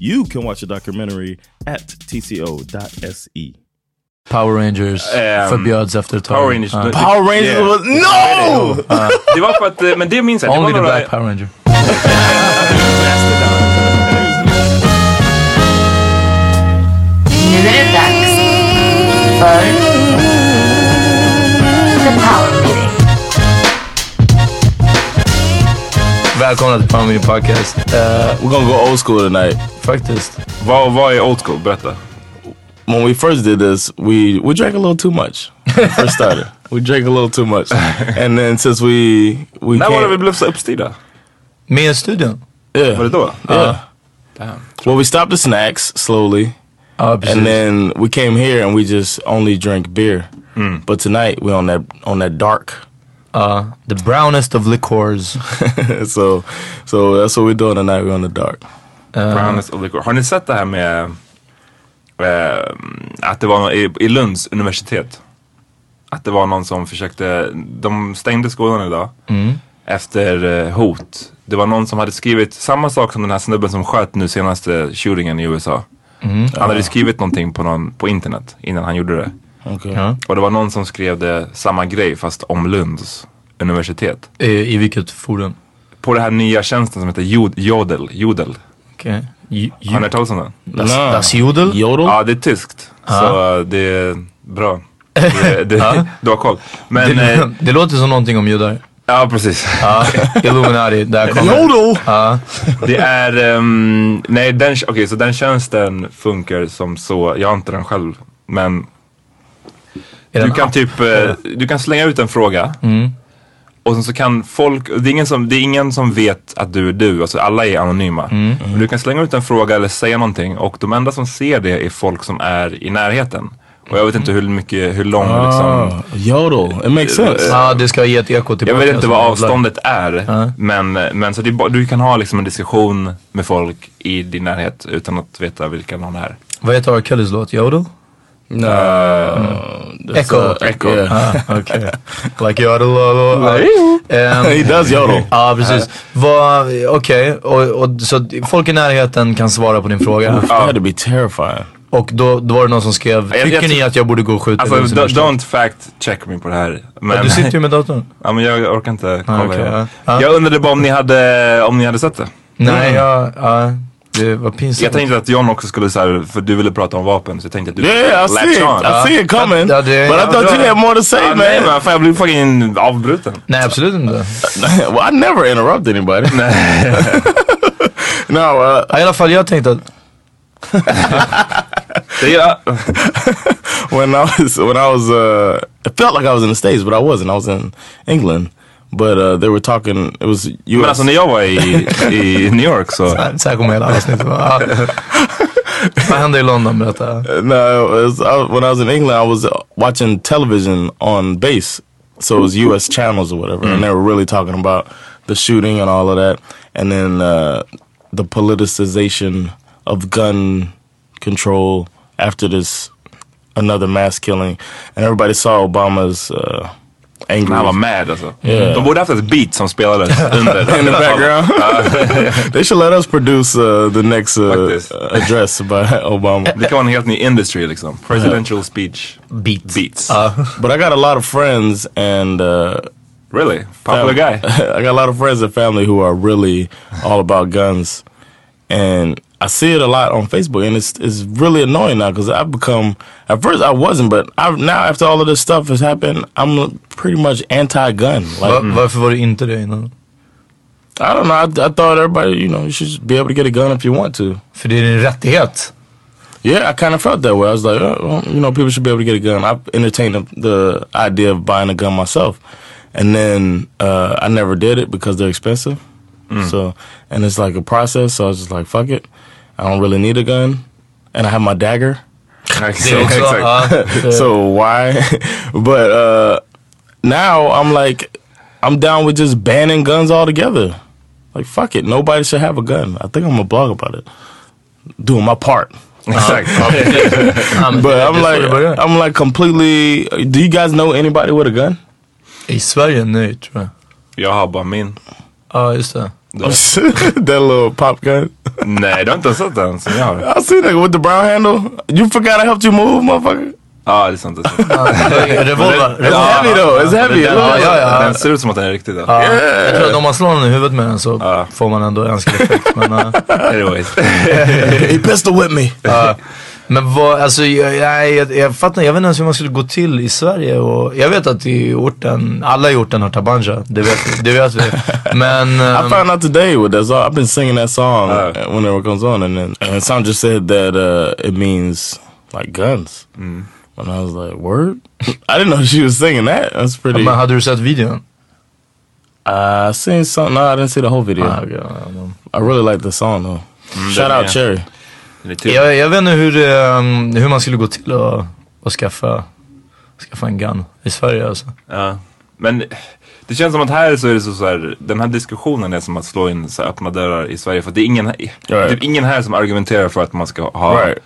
You can watch the documentary at tco.se. Power Rangers um, Ehm, förbjöds efter ett tag. Power Rangers. Uh, ja. Power Rangers Yeah. was no! Det var för att, men det minns jag. Det Only var the Black Power Ranger. Nu är det dags för The Power Välkomna till Power Meeting Podcast. Uh, We're gonna go old school tonight. faktiskt. vad, vad är old school? Berätta. When we first did this, we we drank a little too much. when we First started, we drank a little too much, and then since we we När var det vi can't, blev så uppstyrda? Med i studion. yeah, Var det då? yeah. Damn. Well, we stopped the snacks slowly, Ja, precis. and then we came here and we just only drank beer. But tonight we on that on that dark. Ja, the brownest of liquors. so so that's what we're doing tonight. We're on the dark. Brownest of liquor. Har ni sett det här med eh, att det var någon, i, i Lunds universitet? Att det var någon som försökte, de stängde skolan idag efter eh, hot. Det var någon som hade skrivit samma sak som den här snubben som sköt nu senaste shootingen i USA. Han hade skrivit någonting på, någon, på internet innan han gjorde det. Okay. Ja. Och det var någon som skrev det, samma grej fast om Lunds universitet. I, I vilket forum? På den här nya tjänsten som heter Jod, Jodel. Jodel. Ju- Har ni hört talas om den? Das, das Jodel? Yodel. Ja, det är tyskt. Så uh, det är bra. Det, det, du har koll. Men, det, eh, det låter som någonting om judar. ja precis. Ja, Illuminati, där kommer Yodel. Ja, Det är, ehm, nej den, okej så den tjänsten funkar som så, jag har inte den själv. Men du kan app? typ, eh, du kan slänga ut en fråga. Och sen så kan folk, det är, ingen som, det är ingen som vet att du är du, alltså alla är anonyma. Men du kan slänga ut en fråga eller säga någonting och de enda som ser det är folk som är i närheten. Och jag vet inte hur mycket, hur lång Ah, liksom. yodel. It makes sense. Ja, det ska ge ett eko Jag tillbaka. vet inte som vad avståndet är. Men, men så det du kan ha liksom en diskussion med folk i din närhet utan att veta vilka någon är. Vad heter R. Kellys låt? Yodel? No. that's, Echo. uh, Echo. Yeah. Ah, Okej. like yodel. Uh, He does yodel. Ja precis. Vad, Okej, och, och, så folk i närheten kan svara på din fråga. That had to be terrifying. Och då, då var det någon som skrev, tycker jag ni att jag borde gå och skjuta Alltså Lunds don't, universitet?" don't fact check me på det här. Men, Ja, Du sitter ju med datorn. ja, men jag orkar inte kolla. okej, igen. ja. Ja. Jag undrade bara om ni hade, om ni hade sett det. Nej, jag, ja, det var pinsamt. Jag tänkte att John också skulle säga för du ville prata om vapen så jag tänkte att du Yeah, I see it. I see it coming. Ja, det- but I thought you had more to say, Ah, nej man. men fan jag blev fucking avbruten. Nej absolut inte. well, I never interrupt anybody. no, uh, I alla fall jag tänkte att, when I was when I was uh it felt like I was in the States, but I wasn't. I was in England. But uh, they were talking it was US men alltså när jag var i, i New York så. så här kommer hela avsnittet vara. Ja. Vad hände i London? Berätta. No, was, I, when I was in England, I was uh, watching television on base, so it was U.S. channels or whatever, and they were really talking about the shooting and all of that, and then uh, the politicization of gun control after this another mass killing, and everybody saw Obama's uh, angry. Han var mad alltså. Yeah. De borde haft ett beat som spelades under. in the background. they should let us produce uh, the next uh, Faktiskt. address by Obama. Det kan vara en helt ny industry liksom. Presidential speech Beats. beats. But I got a lot of friends and uh, really? Popular guy? I got a lot of friends and family who are really all about guns, and I see it a lot on Facebook, and it's it's really annoying now because I've become. At first, I wasn't, but I've now after all of this stuff has happened, I'm pretty much anti-gun. Like Va, varför var du inte det innan? I don't know. I, I thought everybody, you know, you should be able to get a gun if you want to. För det är din rättighet. Yeah, I kind of felt that way. I was like, oh, well, you know, people should be able to get a gun. I've entertained the, the idea of buying a gun myself, and then uh, I never did it because they're expensive. Mm. So, and it's like a process. So I was just like, fuck it. I don't really need a gun, and I have my dagger. Det är också, ja, det- so why? but uh, now I'm like, I'm down with just banning guns altogether. Like fuck it, nobody should have a gun. I think I'm gonna blog about it, doing my part. Exakt. Um, ja, But I'm det är så like. I'm like completely. Do you guys know anybody with a gun? I Sverige? Nej, tror jag. Jag har bara min. Ja, just det. that little pop gun. Nej, du har inte sett den som jag har. I seen that with the brown handle. You forgot I helped you move, motherfucker. Ja, det är sant. Det är sant. Revolver. It's heavy though. It's heavy. Den, looks ja, ja, ja. den ser ut som att den är riktig. Då. Ja, jag tror att om man slår någon i huvudet med den så får man ändå önskad effekt. Men, uh, Anyways. He pistol whipped me. Ja. Men vad, alltså jag, jag, jag, jag fattar jag vet inte ens hur man skulle gå till i Sverige och jag vet att i orten, alla i orten har tabanja, det vet, det vet vi. Men, I um, found out today with that song. I've been singing that song Uh. whenever it comes on, and then and Sam just said that uh, it means like guns. And I was like, "Word!" I didn't know she was singing that. That's pretty. men hade du sett videon? I seen something. No, I didn't see the whole video. Ah, okay, ja. I really like the song though. Shout den out är- Cherry. Jag, jag vet inte hur, um, hur man skulle gå till och, och skaffa, skaffa en gun i Sverige alltså. Ja. Men det känns som att här så är det så, så här, den här diskussionen är som att slå in så här, öppna dörrar i Sverige. För det är ingen, Right. typ ingen här som argumenterar för att man ska ha Right.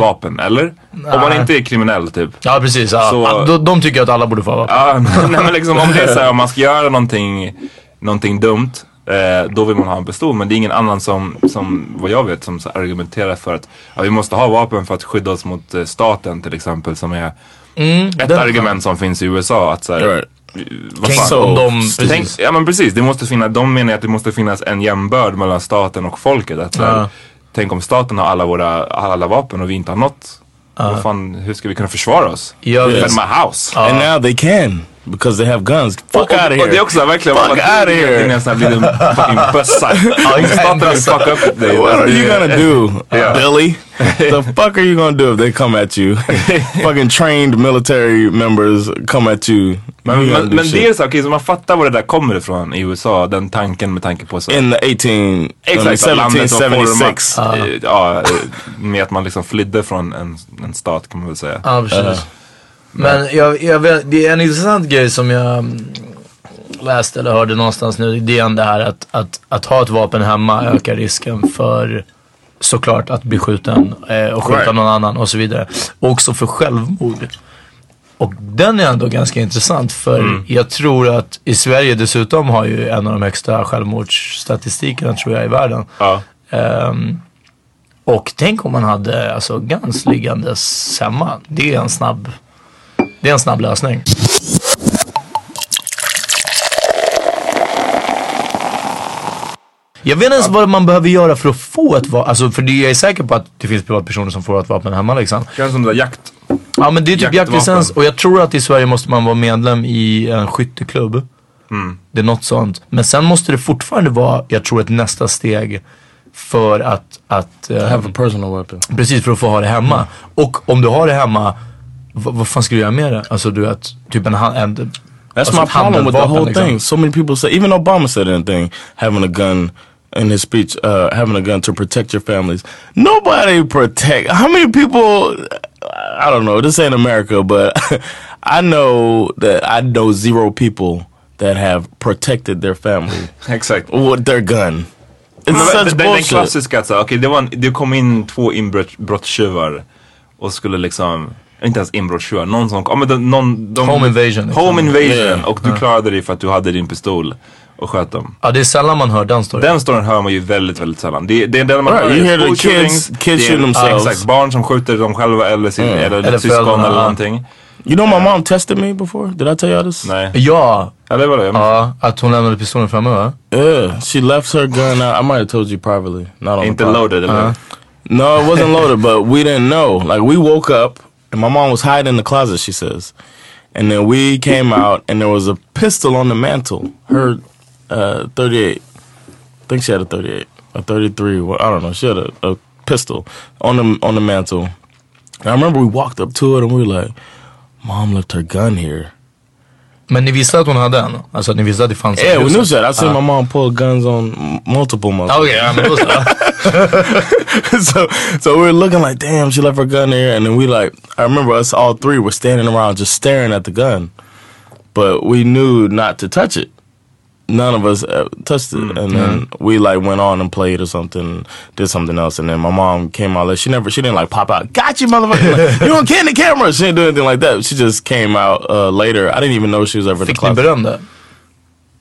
vapen, eller? Om man inte är kriminell typ. Ja precis, ja. Så- de, de tycker att alla borde få ha vapen. Ja, nej, men liksom om det är så här, om man ska göra någonting, någonting dumt, eh, då vill man ha en pistol. Men det är ingen annan som, som vad jag vet, som argumenterar för att ja, vi måste ha vapen för att skydda oss mot eh, staten till exempel. Som är ett den- argument som finns i USA. Att så här, Right. vad Tänk fan? om de, Tänk, precis. ja men precis, det måste finnas, de menar att det måste finnas en jämnbörd mellan staten och folket. Att, här, Ja. Tänk om staten har alla våra alla vapen och vi inte har något. Vad fan, hur ska vi kunna försvara oss? Defend visst. my house. And now they can because they have guns. Fuck out of och, och here. det är också verkligen Fuck outta here. Det är en sån här liten fucking bössa. Staten vill fucka upp dig. What are you gonna do, Yeah. Billy? the fuck are you gonna do if they come at you? Fucking trained military members come at you. Men, det är så, okej, så man fattar var det där kommer ifrån i USA, den tanken med tanke på så. In the 18, I mean, Exakt, att landet var 1776. format, eh, ja, eh, med att man liksom flydde från en, en stat kan man väl säga. Ja, precis. Men jag, jag vet, det är en intressant grej som jag mm, läste eller hörde någonstans nu. Det är det här att, att, att ha ett vapen hemma ökar risken för såklart att bli skjuten eh, och skjuta Right. någon annan och så vidare. Och också för självmord. Och den är ändå ganska intressant för jag tror att i Sverige dessutom har ju en av de högsta självmordsstatistikerna tror jag i världen. Ja. Ehm, och tänk om man hade alltså Guns liggandes hemma. Det är en snabb, det är en snabb lösning. Jag vet inte ens vad man behöver göra för att få ett vapen. Alltså för det jag är säker på att det finns privatpersoner som får ett vapen hemma liksom. Kanske som det där jakt. Ja men det är typ jaktlicens och jag tror att i Sverige måste man vara medlem i en skytteklubb. Det är något sånt. Men sen måste det fortfarande vara, jag tror ett nästa steg för att, att eh, Have a personal weapon. Precis, för att få ha det hemma. Och om du har det hemma, vad, fan ska du göra med det? Alltså du vet, typ en hand... That's alltså my problem with the whole liksom. thing. So many people say, even Obama said anything, having a gun in his speech, uh, having a gun to protect your families. Nobody protect. How many people? I don't know. This ain't America, but I know that I know zero people that have protected their family Exakt. with their gun. It's Men such den, klassiska, alltså, okej det, var en, det kom in två inbrottstjuvar och skulle liksom, inte ens inbrottstjuvar, någon som, ja, men de, någon, de, Home invasion, liksom. Home invasion Yeah. och du klarade dig för att du hade din pistol och sköt dem. Ja, det är sällan man hör den storyn. Den storyn hör man ju väldigt, väldigt sällan. Det, det är den man Right, hör. you hear the kids- kids det shoot themselves. Ja, exakt, barn som skjuter dem själva eller, sin, Mm. eller, Eller syskon eller ja. någonting. You know, my mom tested me before. Did I tell y'all this? Nej. Ja, Eller vadå? Jag ja, att hon lämnade pistolen framme va? Yeah, she left her gun out. I might have told you privately, not on Inte loaded eller? No, it wasn't loaded, but we didn't know. Like we woke up and my mom was hiding in the closet, she says. And then we came out and there was a pistol on the mantle. Her uh, 38. I think she had a 38. A 33. Well, I don't know. She had a, a pistol on the on the mantle. And I remember we walked up to it and we were like, Mom left her gun here. Men ni visste att hon hade en? Alltså att ni visste att det fanns en Yeah, we huset? knew that. I seen my mom pull guns on multiple months. Okej, ja men då så. so so we were looking like, damn, she left her gun there, and then we like, I remember us all three were standing around just staring at the gun, but we knew not to touch it. None of us uh, touched it, and then we like went on and played or something, did something else, and then my mom came out. Like, she never, she didn't like pop out, got you, motherfucker! Like, you don't get the camera. She didn't do anything like that. She just came out uh, later. I didn't even know she was ever in the Fick ni beröm där?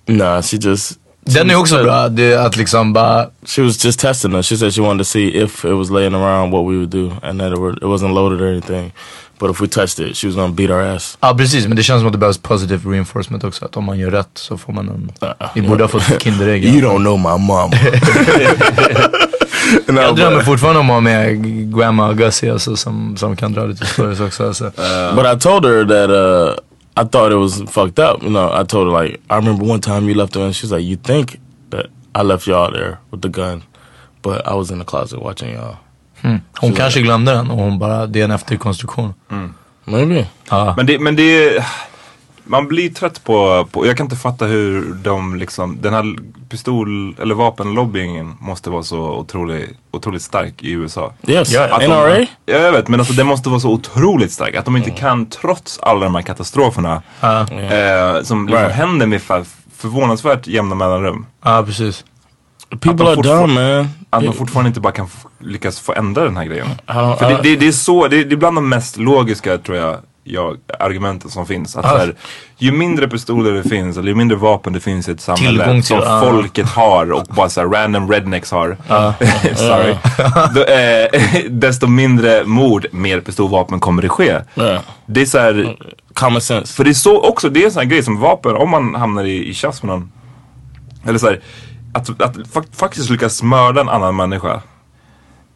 Nah, she just. Den är också bra, det att liksom bara She was just testing us. She said she wanted to see if it was laying around what we would do, and that it, were, it wasn't loaded or anything. But if we touched it, she was gonna beat our ass. Ja precis, men det känns som att det behövs positive reinforcement också. Att om man gör rätt så får man en... Vi borde ha fått Kinderägg. You don't know my mom. no, Jag drömmer but, fortfarande om att ha med Grandma Gussie alltså, som, som kan dra lite stories också. Alltså. but I told her that uh, I thought it was fucked up. You know, I told her like I remember one time you left her, and she's like, "You think that I left y'all there with the gun, but I was in the closet watching y'all." Hon kanske glömde den och hon bara, det är en efterkonstruktion. Maybe. Ja. Men det, men det man blir trött på, på, jag kan inte fatta hur de liksom, den här pistol eller vapenlobbyingen måste vara så otroligt, otroligt stark i USA. Yes. De- NRA. Ja, jag vet, men alltså det måste vara så otroligt stark. Att de inte kan, trots alla de här katastroferna eh, som liksom Right. händer med förvånansvärt jämna mellanrum. ja, precis. People are dumb, man. Att de fortfarande inte bara kan lyckas få ändra den här grejen. don't- För det, det, det är så, det, det är bland de mest logiska tror jag, jag argumenten som finns. Att så här, ju mindre pistoler det finns, eller ju mindre vapen det finns i ett samhälle till- som ja. folket har och bara så här, random rednecks har. Sorry. Då, eh, desto mindre mord, mer pistolvapen kommer det ske. Yeah. Det är så här, Common sense. för det är så också, det är en sån här grej som vapen, om man hamnar i, i tjafs med någon. Eller så här, att, att faktiskt lyckas mörda en annan människa.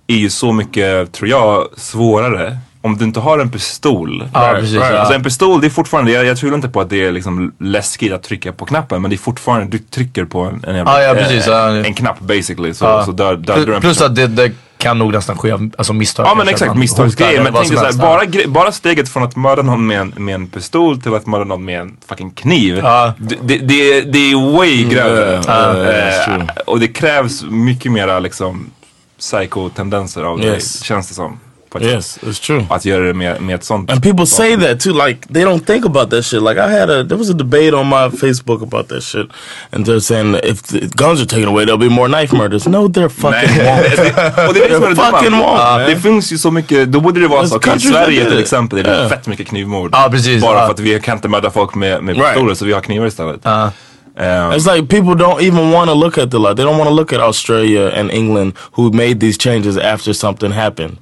Är ju så mycket, tror jag, svårare. Om du inte har en pistol. Ja, precis, ja. Alltså en pistol, det är fortfarande, jag, jag tror inte på att det är liksom läskigt att trycka på knappen. Men det är fortfarande, du trycker på en, en, jävla- Ja, ja, precis, eh, ja. en knapp basically. Så, Ja. så dör, dör du Plus, en att det, det kan nog nästan ske alltså misstag. Ja men exakt, misstagsgrejer. Men tänk såhär, bara, bara steget från att mörda någon med en, med en pistol till att mörda någon med en fucking kniv. Ja. Det, det, det, det är way grövre. ja, that's Eh, true. och det krävs mycket mera liksom psycho-tendenser av Yes. dig, känns det som. På Yes, it's true. Att göra det med, med ett sånt. And people say that too, like they don't think about that shit. Like I had a there was a debate on my Facebook about that shit, and they're saying if the guns are taken away, there'll be more knife murders. No, there fucking Nej, won't. det, och det är det som är det They're fucking dumma. won't, Ja, man. Det finns ju så mycket, då borde det vara There's så, okej, i countries that Sverige do till it. exempel är det Yeah. fett mycket knivmord. Ja, precis, Bara ja. för att vi kan inte mörda folk med, med Right. så vi har knivar istället. Ja. Eh, It's like people don't even want to look at the law. They don't want to look at Australia and England who made these changes after something happened.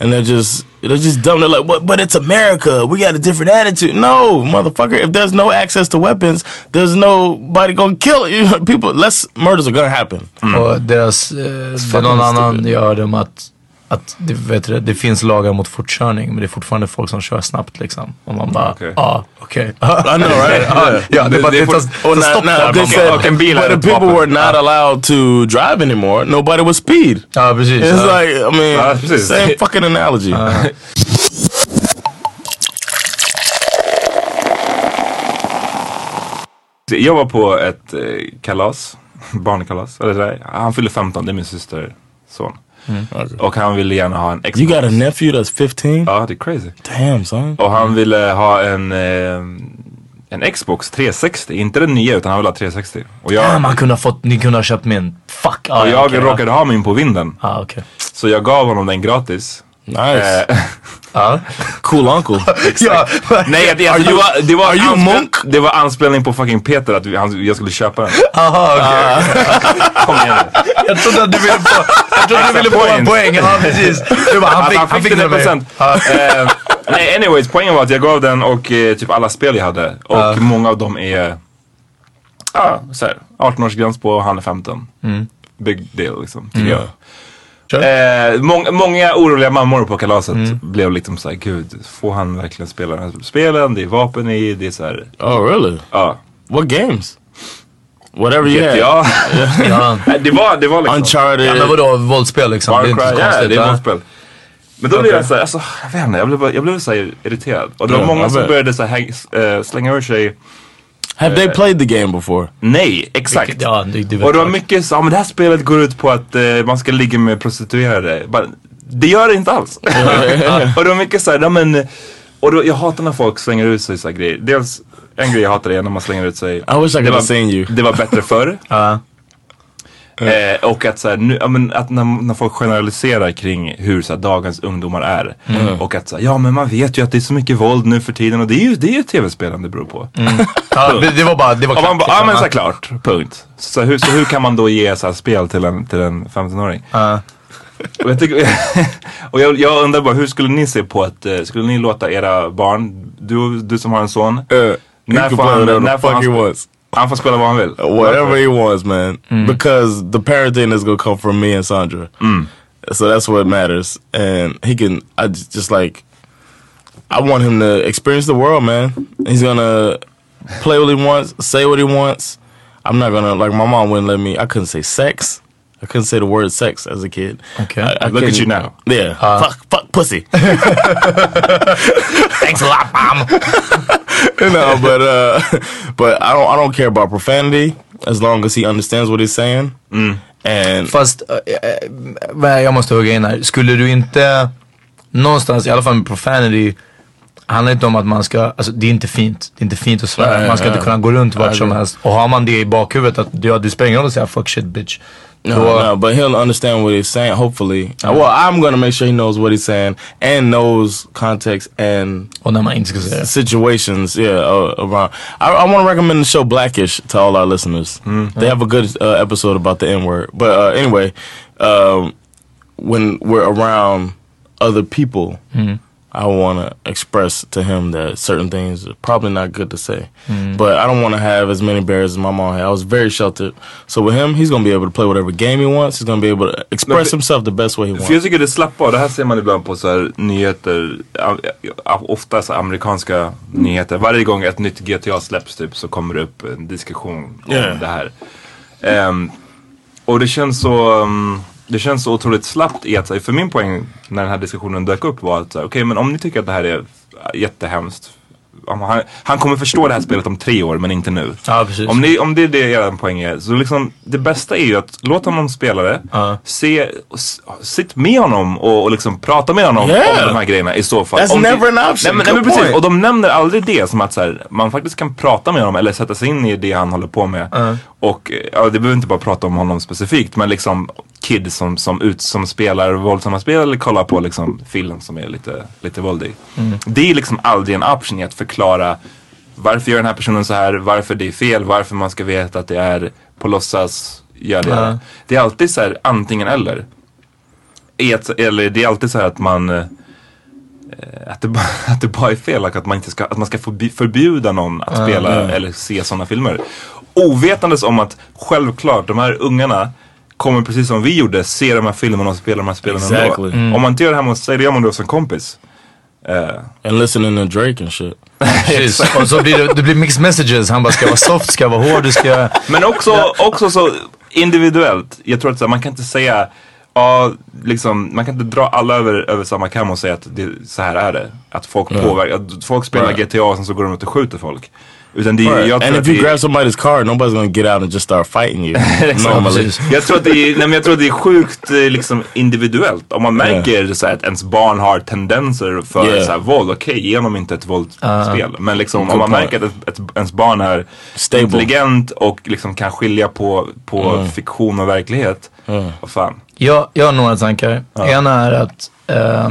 And they're just they're just dumb. They're like, but, but it's America. We got a different attitude. No, motherfucker. If there's no access to weapons, there's nobody gonna kill you. People, less murders are gonna happen. Och deras, eh, det är någon annan gör det om att, att det, vet du, det finns lagar mot fortkörning men det är fortfarande folk som kör snabbt liksom. Och man bara, ja, Okej. okej. I know, right? Ja, det är bara, Det- tar, stopp där. they said, en bil but the people vapen. were not allowed to drive anymore. Nobody was speed. Ja, precis. It's Ja. like, I mean, precis. same fucking analogy. Jag var på ett eh, kalas, barnkalas. Eller där. Han fyllde 15, det är min syster son. Och han ville gärna ha en Xbox. You got a nephew that's 15? Ja, det är crazy. Damn, son. Och han ville ha en, eh, en Xbox 360, inte den nya utan han ville ha 360. Och jag, Ja, man kunde ha fått, ni kunde ha köpt min. Fuck. Ja, och ja, jag okej, råkade ha min på vinden. Ah, okej. Så jag gav honom den gratis. Nice. Eh, Cool uncle. ja. nej, det, alltså, det var, det var, monk? det var anspelning på fucking Peter att vi, han, jag skulle köpa den. Aha, okej. Kom igen nu. Jag trodde att du ville få, jag trodde att du ville få en poäng. Ja, precis. Du bara, han Att fick, han fick, den av. 100%. Eh, nej, anyways, poängen var att jag gav den och eh, typ alla spel jag hade. Och många av dem är så här, 18-årsgräns på och han är 15. Big deal liksom, tycker jag. Eh, mång, många oroliga mammor på kalaset blev liksom såhär, gud, får han verkligen spela de här spelen? Det är vapen i, det är såhär, Oh, really? ja. What games? Whatever you had. Ja. Det var, det var liksom. Uncharted. ja, men vadå våldsspel liksom? Far det är inte så ja, konstigt. det är våldsspel. Men då blev jag såhär, alltså, jag vet inte, jag blev, jag blev såhär irriterad. Och det var många som började så här, eh, slänga ur sig, Have they played the game before? nej, exakt. Ja, det, det vet Och det var mycket så, ja men det här spelet går ut på att eh, man ska ligga med prostituerade. Bara, det gör det inte alls. och det var mycket såhär, ja men, och då, jag hatar när folk slänger ut sig så här grejer. Dels, en grej jag hatar är när man slänger ut sig. I wish I could det, have seen you. det var bättre förr. Ja. Eh, och att, så här, nu, ja, men, att när, när folk generaliserar kring hur så här, dagens ungdomar är. Och att så här, ja men man vet ju att det är så mycket våld nu för tiden och det är ju, det är ju tv-spelen det beror på. Ja, det, det var bara, det var Och man bara, klart, ja men liksom. såklart, punkt. Så hur, så hur kan man då ge så här spel till en, till en 15-åring? Ja. Och, jag, tycker, och jag, jag undrar bara, hur skulle ni se på att, eh, skulle ni låta era barn, du, du som har en son, Uh, När får han- när får han. Han får spela vad han vill? Whatever he wants, man. Because the parenting is gonna come from me and Sandra. So that's what matters. And he can, I just like, I want him to experience the world, man. He's gonna play what he wants, say what he wants. I'm not gonna, like, my mom wouldn't let me, I couldn't say sex. I couldn't say the word sex as a kid. Okay. I, I Look at you now. Yeah. fuck, fuck pussy. Thanks a lot mom. no, but uh, but I don't I don't care about profanity as long as he understands what he's saying. And Fast, eh, eh, men jag måste hugga in här. Skulle du inte, någonstans, i alla fall med profanity, handlar inte om att man ska, alltså det är inte fint. Det är inte fint att svära. Man ska inte kunna gå runt vart som helst. Och har man det i bakhuvudet att ja, du spelar ingen roll att säga fuck shit bitch. No, no, but he'll understand what he's saying. Hopefully, well, I'm gonna make sure he knows what he's saying and knows context and Och när man inte ska situations. Yeah, uh, around. I, I want to recommend the show Blackish to all our listeners. They have a good uh, episode about the N word. But uh, anyway, um, when we're around other people, I want to express to him that certain things are probably not good to say. Mm. But I don't want to have as many barriers as my mom had. I was very sheltered. So with him, he's going to be able to play whatever game he wants. He's going to be able to express himself the best way he wants. För jag tycker det slappar av. Det här ser man ibland på så här nyheter. Ofta så amerikanska nyheter. Varje gång ett nytt GTA släpps typ så kommer det upp en diskussion om Yeah. det här. Ehm, och det känns så... um, det känns så otroligt slappt i att, för min poäng när den här diskussionen dök upp var att okej okay, okej men om ni tycker att det här är jättehemskt. Han, han kommer förstå det här spelet om tre år men inte nu. Ja. Om, ni, om det är det er poäng är. Så liksom, det bästa är ju att låta honom spela det. Ja. Se, sitt med honom och, och liksom prata med honom Yeah. om de här grejerna i så fall. That's om never det, an option. Nej, men, nej, men Good precis. point. Och de nämner aldrig det som att så här, man faktiskt kan prata med honom eller sätta sig in i det han håller på med. Och eh, ja, det behöver inte bara prata om honom specifikt men liksom kids som, som, ut, som spelar våldsamma spel eller kollar på liksom film som är lite, lite våldig. Det är liksom aldrig en option i att förklara varför gör den här personen så här, varför det är fel, varför man ska veta att det är på låtsas, gör det. Ja. Det är alltid så här antingen eller. Ett, eller det är alltid så här att man eh, att det, bara, att det bara är fel, att man, inte ska, att man ska förbjuda någon att spela eller se sådana filmer. Ovetandes om att självklart de här ungarna kommer precis som vi gjorde se de här filmerna och spela de här spelen Exactly. ändå. Om man inte gör det hemma hos sig, det gör man då som kompis. Eh, And listening to Drake and shit. Och så blir det, det blir mixed messages. Han bara, ska vara soft, ska vara hård, ska jag... Men också, också så individuellt. Jag tror att så här, man kan inte säga, ja, liksom, man kan inte dra alla över, över samma kam och säga att det, så här är det. Att folk påverkar, att folk spelar Right. GTA och sen så går de ut och skjuter folk. Utan det, Right. jag tror And if you det, grab somebody's car, nobody's to get out and just start fighting you. normally. jag tror att det är, nej, men jag tror att det är sjukt eh, liksom individuellt. Om man märker så här, att ens barn har tendenser för Yeah. så här, våld, okej ge dem inte ett våldsspel. Men liksom, om man point. märker att ett, ett, ens barn är Stable. intelligent och liksom kan skilja på, på fiktion och verklighet. Vad fan. Jag, jag har några tankar. Ena är att eh,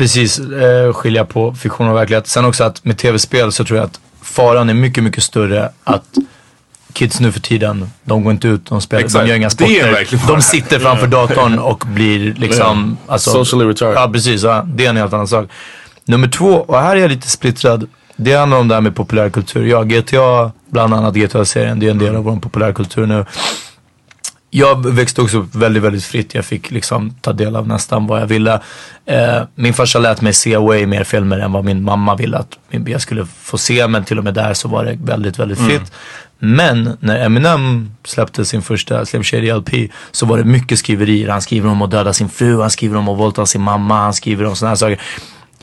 precis eh, skilja på fiktion och verklighet. Sen också att med tv-spel så tror jag att faran är mycket, mycket större att kids nu för tiden, de går inte ut, de spelar, Exakt. de gör inga sporter. De sitter framför datorn och blir liksom... Alltså, Socially retarded. Ja, precis. Ja, det är en helt annan sak. Nummer två, och här är jag lite splittrad. Det handlar om det här med populärkultur. Ja, GTA, bland annat GTA-serien, det är en del av vår populärkultur nu. Jag växte också upp väldigt, väldigt fritt. Jag fick liksom ta del av nästan vad jag ville. Eh, min farsa lät mig se way mer filmer än vad min mamma ville att jag skulle få se. Men till och med där så var det väldigt, väldigt fritt. Men när Eminem släppte sin första Slim Shady LP så var det mycket skriverier. Han skriver om att döda sin fru, han skriver om att våldta sin mamma, han skriver om sådana här saker.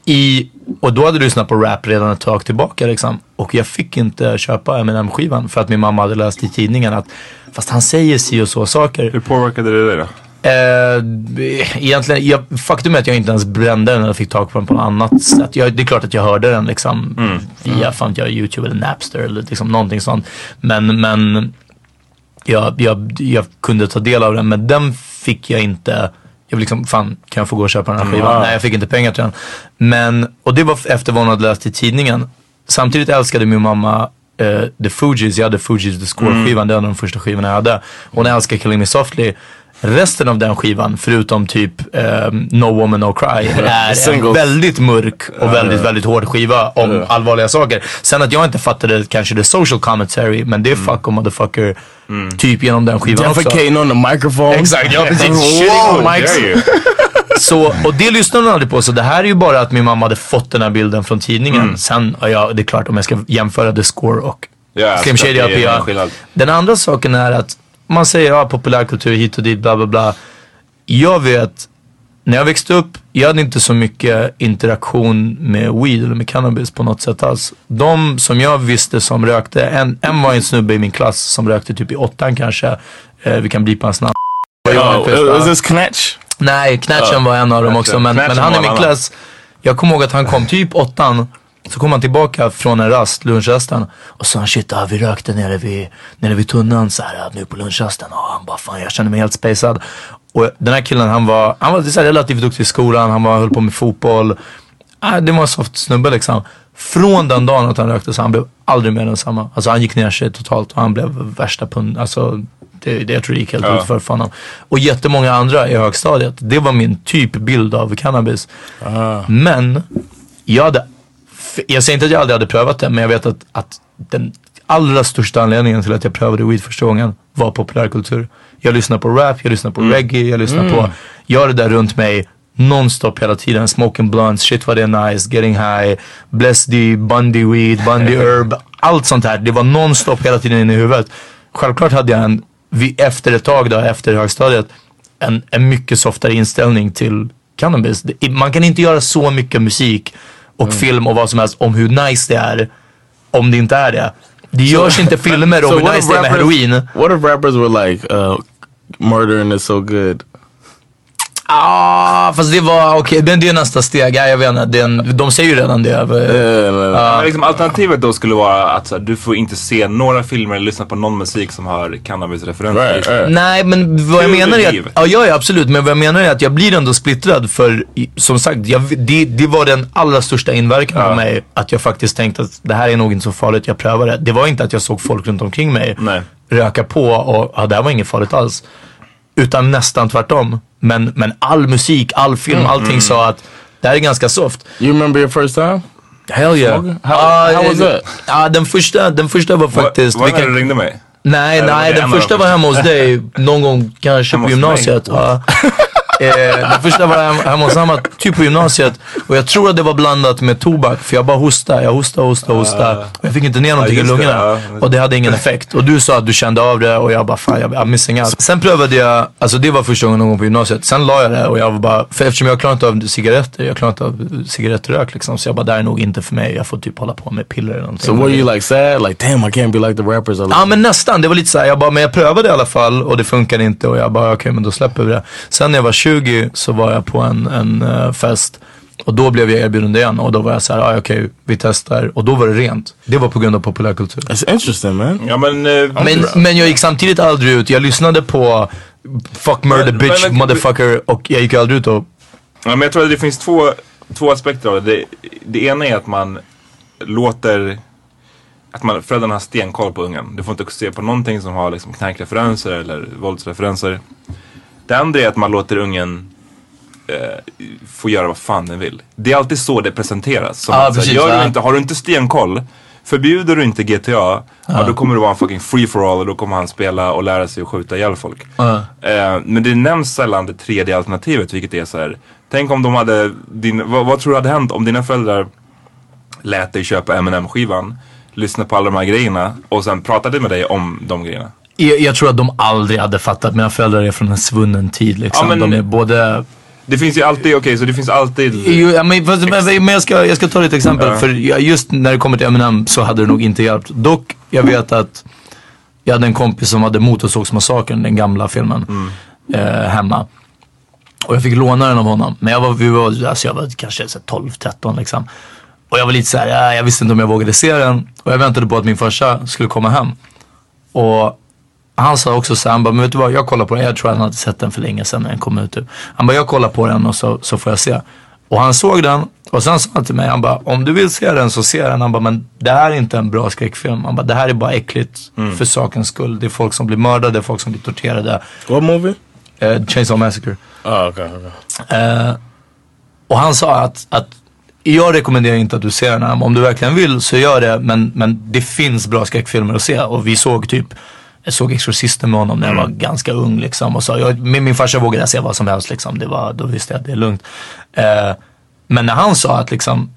I, och då hade du lyssnat på rap redan ett tag tillbaka liksom. Och jag fick inte köpa Eminem-skivan för att min mamma hade läst i tidningen att fast han säger si och så saker. Hur påverkade det dig då? Eh, egentligen, jag, faktum är att jag inte ens brände den eller fick tag på den på något annat sätt. Jag, det är klart att jag hörde den liksom via fan, jag, YouTube eller Napster eller liksom någonting sånt. Men, men jag, jag, jag kunde ta del av den men den fick jag inte jag liksom, fan kan jag få gå och köpa den här skivan? Nej jag fick inte pengar till den. Men, och det var efter vad hon hade läst i tidningen. Samtidigt älskade min mamma eh, The Fugees, jag hade Fugees The Score-skivan, det var en av de första skivorna jag hade. Hon älskar Killing Me Softly. Resten av den skivan, förutom typ eh, No Woman No Cry, är en väldigt mörk och väldigt, väldigt hård skiva om allvarliga saker. Sen att jag inte fattade kanske the social commentary, men det är fuck och motherfucker typ genom den skivan också. Defecating on the microphone. Exakt, ja precis. Shitting on mics. Så, och det lyssnade hon aldrig på. Så det här är ju bara att min mamma hade fått den här bilden från tidningen. Sen, ja, det är klart om jag ska jämföra The Score och Ja, Slim Shady. Den andra saken är att man säger ja, populärkultur hit och dit, bla bla bla. Jag vet, när jag växte upp, jag hade inte så mycket interaktion med weed eller med cannabis på något sätt alls. De som jag visste som rökte, en, en var en snubbe i min klass som rökte typ i åttan kanske. Eh, vi kan blipa hans namn. Oh, is this Knatch? Nej, Knatchen var en av dem också. Men, men han i min klass, jag kommer ihåg att han kom typ åttan. Så kom han tillbaka från en rast, lunchrasten. Och sa han shit, ah, vi rökte nere vid, nere vid tunnan så här, ah, nu på lunchrasten. Och han bara fan jag känner mig helt spacad. Och den här killen han var, han var så här, relativt duktig i skolan. Han var, höll på med fotboll. Ah, det var en soft snubbe liksom. Från den dagen att han rökte så han blev aldrig mer densamma. Alltså han gick ner sig totalt och han blev värsta pund, alltså Det, det jag tror det gick helt Ja. ut för honom. Och jättemånga andra i högstadiet. Det var min typbild av cannabis. Men jag hade, jag säger inte att jag aldrig hade prövat det, men jag vet att, att den allra största anledningen till att jag prövade weed första gången var populärkultur. Jag lyssnar på rap, jag lyssnar på reggae, jag lyssnar på, jag har det där runt mig nonstop hela tiden. Smoking blunts, shit vad det är nice, getting high, bless the Bundy weed, Bundy herb. Allt sånt här. Det var nonstop hela tiden inne i huvudet. Självklart hade jag en, vi, efter ett tag då, efter högstadiet, en, en mycket softare inställning till cannabis. Man kan inte göra så mycket musik och film och vad som helst om hur nice det är om det inte är det. Det görs inte filmer om So hur nice if det är med rappers- heroin. What if rappers were like, uh, murdering is so good? Ah, fast det var, okej, men det är nästa steg. Ja, jag vet inte, det en, de säger ju redan det. Men liksom, alternativet då skulle vara att så här, du får inte se några filmer eller lyssna på någon musik som har cannabisreferenser. Right, right. Nej men vad jag menar är att, ja, ja ja, absolut, men vad jag menar är att jag blir ändå splittrad för som sagt, jag, det, det var den allra största inverkan av mig att jag faktiskt tänkte att det här är nog inte så farligt, jag prövar det. Det var inte att jag såg folk runt omkring mig Nej. röka på och ja, det här var inget farligt alls. Utan nästan tvärtom. Men, men all musik, all film, Mm. allting sa att det här är ganska soft. You remember your first time? Hell yeah. How- Ah, how was eh, that? Ja, den första, den första var faktiskt... Var, det när du ringde mig? Nej, nej den första var hemma hos dig någon gång kanske på gymnasiet. Ja. Eh, den första var hem- hemma hos Hamma, typ på gymnasiet. Och jag tror att det var blandat med tobak för jag bara hostade, jag hostade, hostade, hostade. Och jag fick inte ner någonting i lungorna. Och det hade ingen effekt. Och du sa att du kände av det och jag bara fan jag I'm missing out. Sen prövade jag, alltså det var första gången någon gång på gymnasiet. Sen la jag det och jag var bara, för eftersom jag klarar inte av cigaretter, jag klarar inte av cigarettrök liksom. Så jag bara, det här är nog inte för mig. Jag får typ hålla på med piller eller någonting. So were you like sad? Like, damn, I can't be like the rappers. I Ja men nästan, det var lite såhär, jag bara, men jag prövade i alla fall och det funkade inte och jag bara okej men då släpper vi det. Sen när jag var 20 så var jag på en, en eh, fest och då blev jag erbjuden det igen och då var jag såhär, ah, okej vi testar och då var det rent. Det var på grund av populärkultur. That's interesting, man. Ja men... eh, Men, men jag gick samtidigt aldrig ut, jag lyssnade på Fuck murder Men- bitch men- motherfucker och jag gick aldrig ut och Ja, men jag tror att det finns två, två aspekter av det. det. Det ena är att man låter att man, föräldrarna har stenkoll på ungen. Du får inte se på någonting som har liksom knarkreferenser eller våldsreferenser. Det andra är att man låter ungen eh, få göra vad fan den vill. Det är alltid så det presenteras. Som Ja, att, precis, gör du inte, har du inte stenkoll, förbjuder du inte GTA, ja. då kommer det vara en fucking free for all och då kommer han spela och lära sig att skjuta ihjäl folk. Ja. Eh, men det nämns sällan det tredje alternativet, vilket är så här. Tänk om de hade, din, vad, vad tror du hade hänt om dina föräldrar lät dig köpa M&M skivan lyssna på alla de här grejerna och sen pratade med dig om de grejerna? Jag, jag tror att de aldrig hade fattat, mina föräldrar är från en svunnen tid liksom. Ja, men- De är både Det finns ju alltid, okej så det finns alltid... Jo, ja, men, fast, men, men jag, ska, jag ska ta ett exempel. Ja. För just när det kommer till Eminem så hade det nog inte hjälpt. Dock, jag vet att jag hade en kompis som hade Motorsågsmassakern, den gamla filmen, eh, hemma. Och jag fick låna den av honom. Men jag var, vi var, alltså jag var kanske så här 12-13 liksom. Och jag var lite såhär, ja, jag visste inte om jag vågade se den. Och jag väntade på att min farsa skulle komma hem. Och han sa också så han bara, men vet du vad, jag kollar på den. Jag tror han hade sett den för länge sedan när den kom ut. Typ. Han bara, jag kollar på den och så, så får jag se. Och han såg den och sen sa han till mig, han bara, om du vill se den så se den. Han bara, men det här är inte en bra skräckfilm. Han bara, det här är bara äckligt för sakens skull. Det är folk som blir mördade, det är folk som blir torterade. What movie? Eh, Chainsaw Massacre. Oh, okay, okay. Eh, och han sa att, att jag rekommenderar inte att du ser den här. Om du verkligen vill så gör det. Men, men det finns bra skräckfilmer att se. Och vi såg typ, jag såg Exorcisten med honom när jag var ganska ung liksom. Och så, jag, med min farsa vågade jag se vad som helst liksom. Det var, då visste jag att det är lugnt. Eh, men när han sa att liksom,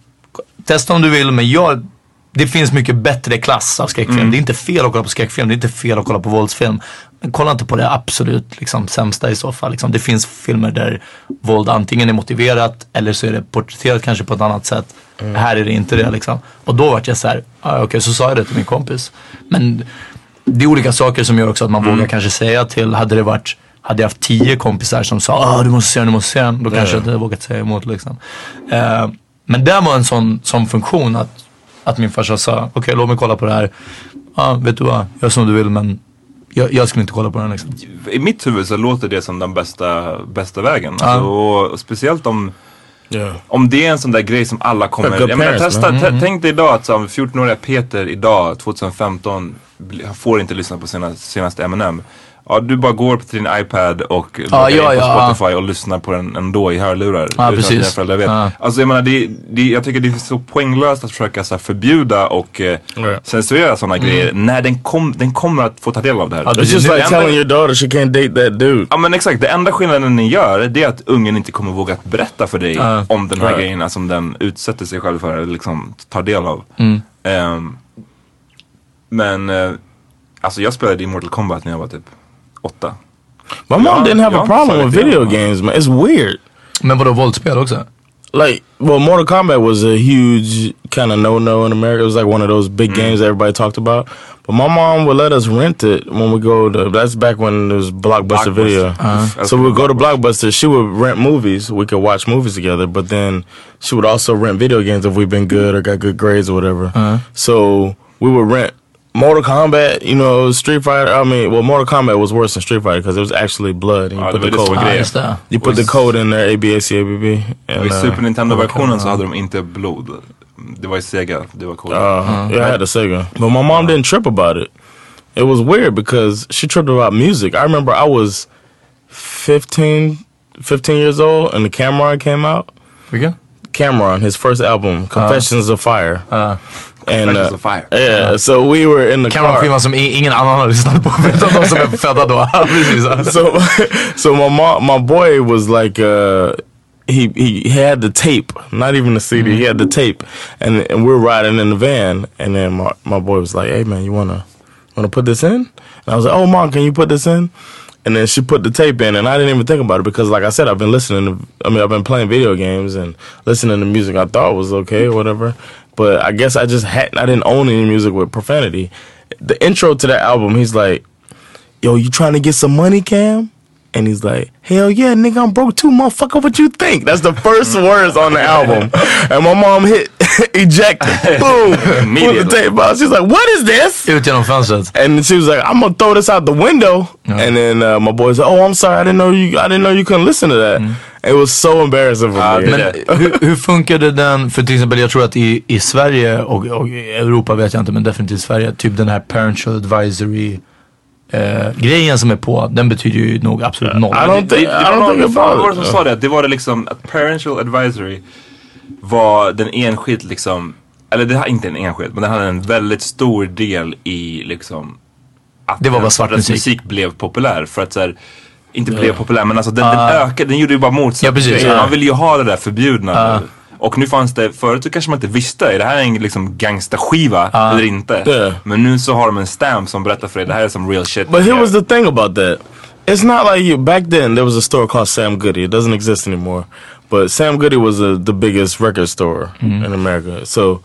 testa om du vill men jag, det finns mycket bättre klass av skräckfilm. Det är inte fel att kolla på skräckfilm, det är inte fel att kolla på våldsfilm. Men kolla inte på det absolut liksom, sämsta i så fall. Liksom. Det finns filmer där våld antingen är motiverat eller så är det porträtterat kanske på ett annat sätt. Här är det inte det liksom. Och då vart jag så här, ah, okej så sa jag det till min kompis. Men det är olika saker som gör också att man vågar kanske säga till, hade det varit hade jag haft tio kompisar som sa ah, du måste se den, du måste se den. Då kanske jag inte hade vågat säga emot liksom. Eh, men det var en sån, sån funktion att, att min farsa sa, okej låt mig kolla på det här. Ja, vet du vad, gör som du vill men jag, jag skulle inte kolla på den liksom. I mitt huvud så låter det som den bästa, bästa vägen. Alltså, och, och speciellt om Yeah. Om det är en sån där grej som alla kommer... Jag menar, testa, man. t- Tänk dig idag att som 14-åriga Peter idag, 2015, bli- får inte lyssna på sina senaste Eminem. Ja, du bara går på din iPad och Ja, in ja, på ja, Spotify och lyssnar på den ändå i hörlurar. att precis. föräldrar vet. Ja. Alltså jag menar, det, det, jag tycker det är så poänglöst att försöka så här, förbjuda och eh, censurera sådana grejer när den, kom, den kommer att få ta del av det här. Ja, det- It's just like enda- telling your daughter she can't date that dude. Ja men exakt, det enda skillnaden ni gör det är att ungen inte kommer våga att berätta för dig Ja. om den här Right. grejerna som den utsätter sig själv för eller liksom tar del av. Mm. Ehm, men eh, alltså jag spelade Immortal Kombat när jag var typ åtta. My mom Ja, didn't have ja, a problem with yeah. video games, man. It's weird. Men vadå våldsspel också? Like, well, Mortal Kombat was a huge kind of no-no in America. It was like one of those big games everybody talked about. But my mom would let us rent it when we go to. That's back when there was Blockbuster, Blockbuster. Video. Uh-huh. So we would go to Blockbuster. She would rent movies. We could watch movies together. But then she would also rent video games if we've been good or got good grades or whatever. So we would rent Mortal Kombat. You know, Street Fighter. I mean, well, Mortal Kombat was worse than Street Fighter because it was actually blood. And you Ja, put det the var det som code. var Ja, grejen. just det. You put the code in there, A B A C A B B. Och and, I uh, Super Nintendo-versionen så hade de inte blod. Det var i Sega, det var coolt. Uh, yeah, I had a Sega. But my mom didn't trip about it. It was weird because she tripped about music. I remember I was 15, 15 years old and the Cameron came out. Vilken? Cameron, his first album, Confessions of Fire. Uh, and Confessions of Fire. Yeah, so we were in the kan vara en car. skiva som i- ingen annan har lyssnat på förutom de som är födda då. Precis. so so my mom, my boy was like uh he he had the tape not even the cd he had the tape and and we're riding in the van and then my, my boy was like hey man you wanna wanna put this in and i was like oh mom can you put this in and then she put the tape in and i didn't even think about it because like i said i've been listening to i mean i've been playing video games and listening to music i thought was okay or whatever but i guess i just hadn't i didn't own any music with profanity the intro to that album he's like yo, you trying to get some money, Cam? And he's like, hell yeah, nigga, I'm broke too, motherfucker. What you think? That's the first words on the album. And my mom hit eject, boom, pulled the tape out. She's like, what is this? Ut genom fönstret. And she was like, I'm gonna throw this out the window. And then uh, my boy's like, oh, I'm sorry, I didn't know you, I didn't know you couldn't listen to that. It was so embarrassing for Ah, me. Men hur, hur funkade den, för till exempel jag tror att i, i Sverige och, och i Europa vet jag inte men definitivt Sverige, typ den här parental advisory eh, grejen som är på, den betyder ju nog absolut noll. I don't Det, think, det I var don't think var det som sa det? Det var det liksom att parental advisory var den enskilt liksom, eller det har inte en enskild, men den hade en väldigt stor del i liksom att Det var bara den svart musik. musik blev populär. För att så här, inte blev populär men alltså den, den ökade, den gjorde ju bara motsatt. Ja, precis, ja. Man ville ju ha det där förbjudna nu. Och nu fanns det, förut så kanske man inte visste, är det här en liksom gangstaskiva eller inte? Ja. Men nu så har de en stamp som berättar för dig, det här är som real shit. But here was the thing about that. It's not like you. Back then, there was a store called Sam Goody. It doesn't exist anymore. But Sam Goody was uh the biggest record store in America. So,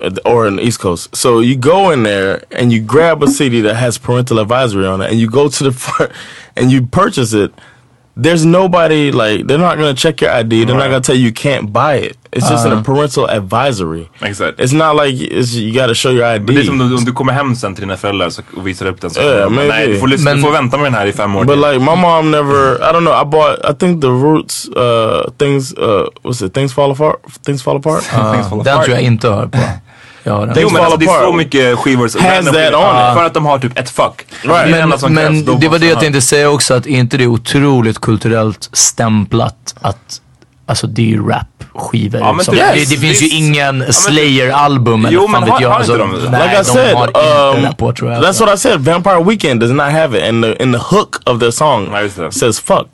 uh, or in the East Coast. So you go in there and you grab a CD that has parental advisory on it, and you go to the front and you purchase it. There's nobody like they're not gonna check your ID. They're not Right. gonna tell you you can't buy it. It's just in a parental advisory. Exakt. It's not like it's, you got to show your ID. Men det är som om du kommer hem sen till dina föräldrar och visar upp den så Ja, men Nej, du får, lyssna, men- du får vänta med den här i fem år But like my mom never. I don't know. I bought. I think the Roots uh things. Uh, what's it? Things fall apart. Things fall apart. Things fall Den apart. tror jag inte hör på. Har den. Jo men alltså, det är så mycket skivor som random that on. För att de har typ ett fuck. Det är det Right. enda som Men, krävs. Men det var det jag tänkte säga också, att inte det är otroligt kulturellt stämplat att Alltså det är ju rap-skivor. Ja, men som- yes, det, det finns ju ingen men- Slayer-album eller Jo, fan men vet jag. Alltså, inte nej, like I de said, har inte um, det på tror jag. that's what I said. Vampire Weekend does not have it, and the in the hook of the song Ja, det. says "fuck."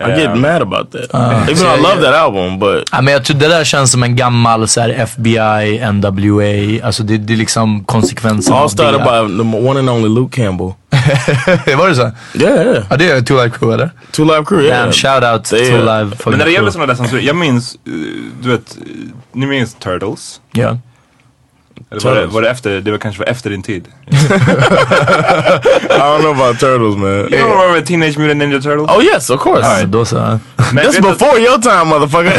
I get Yeah. mad about that. Even though I love that album, but Ja, men jag tror det där känns som en gammal så här, FBI, NWA, alltså det, det är liksom konsekvensen all started by the one and only Luke Campbell. Var det så? Yeah, yeah. Ja det är Two Live Crew eller? Two Live Crew. Yeah. Damn, shout out är- Two Live Men när det gäller sådana där censurer, jag minns, eh, du vet, ni minns Turtles? Ja. Eller var det, var det efter, det var kanske var efter din tid? I don't know about turtles, man. You don't remember Teenage Mutant Ninja Turtles? Oh yes, of course. Ja, då så. Men That's before your time, motherfucker.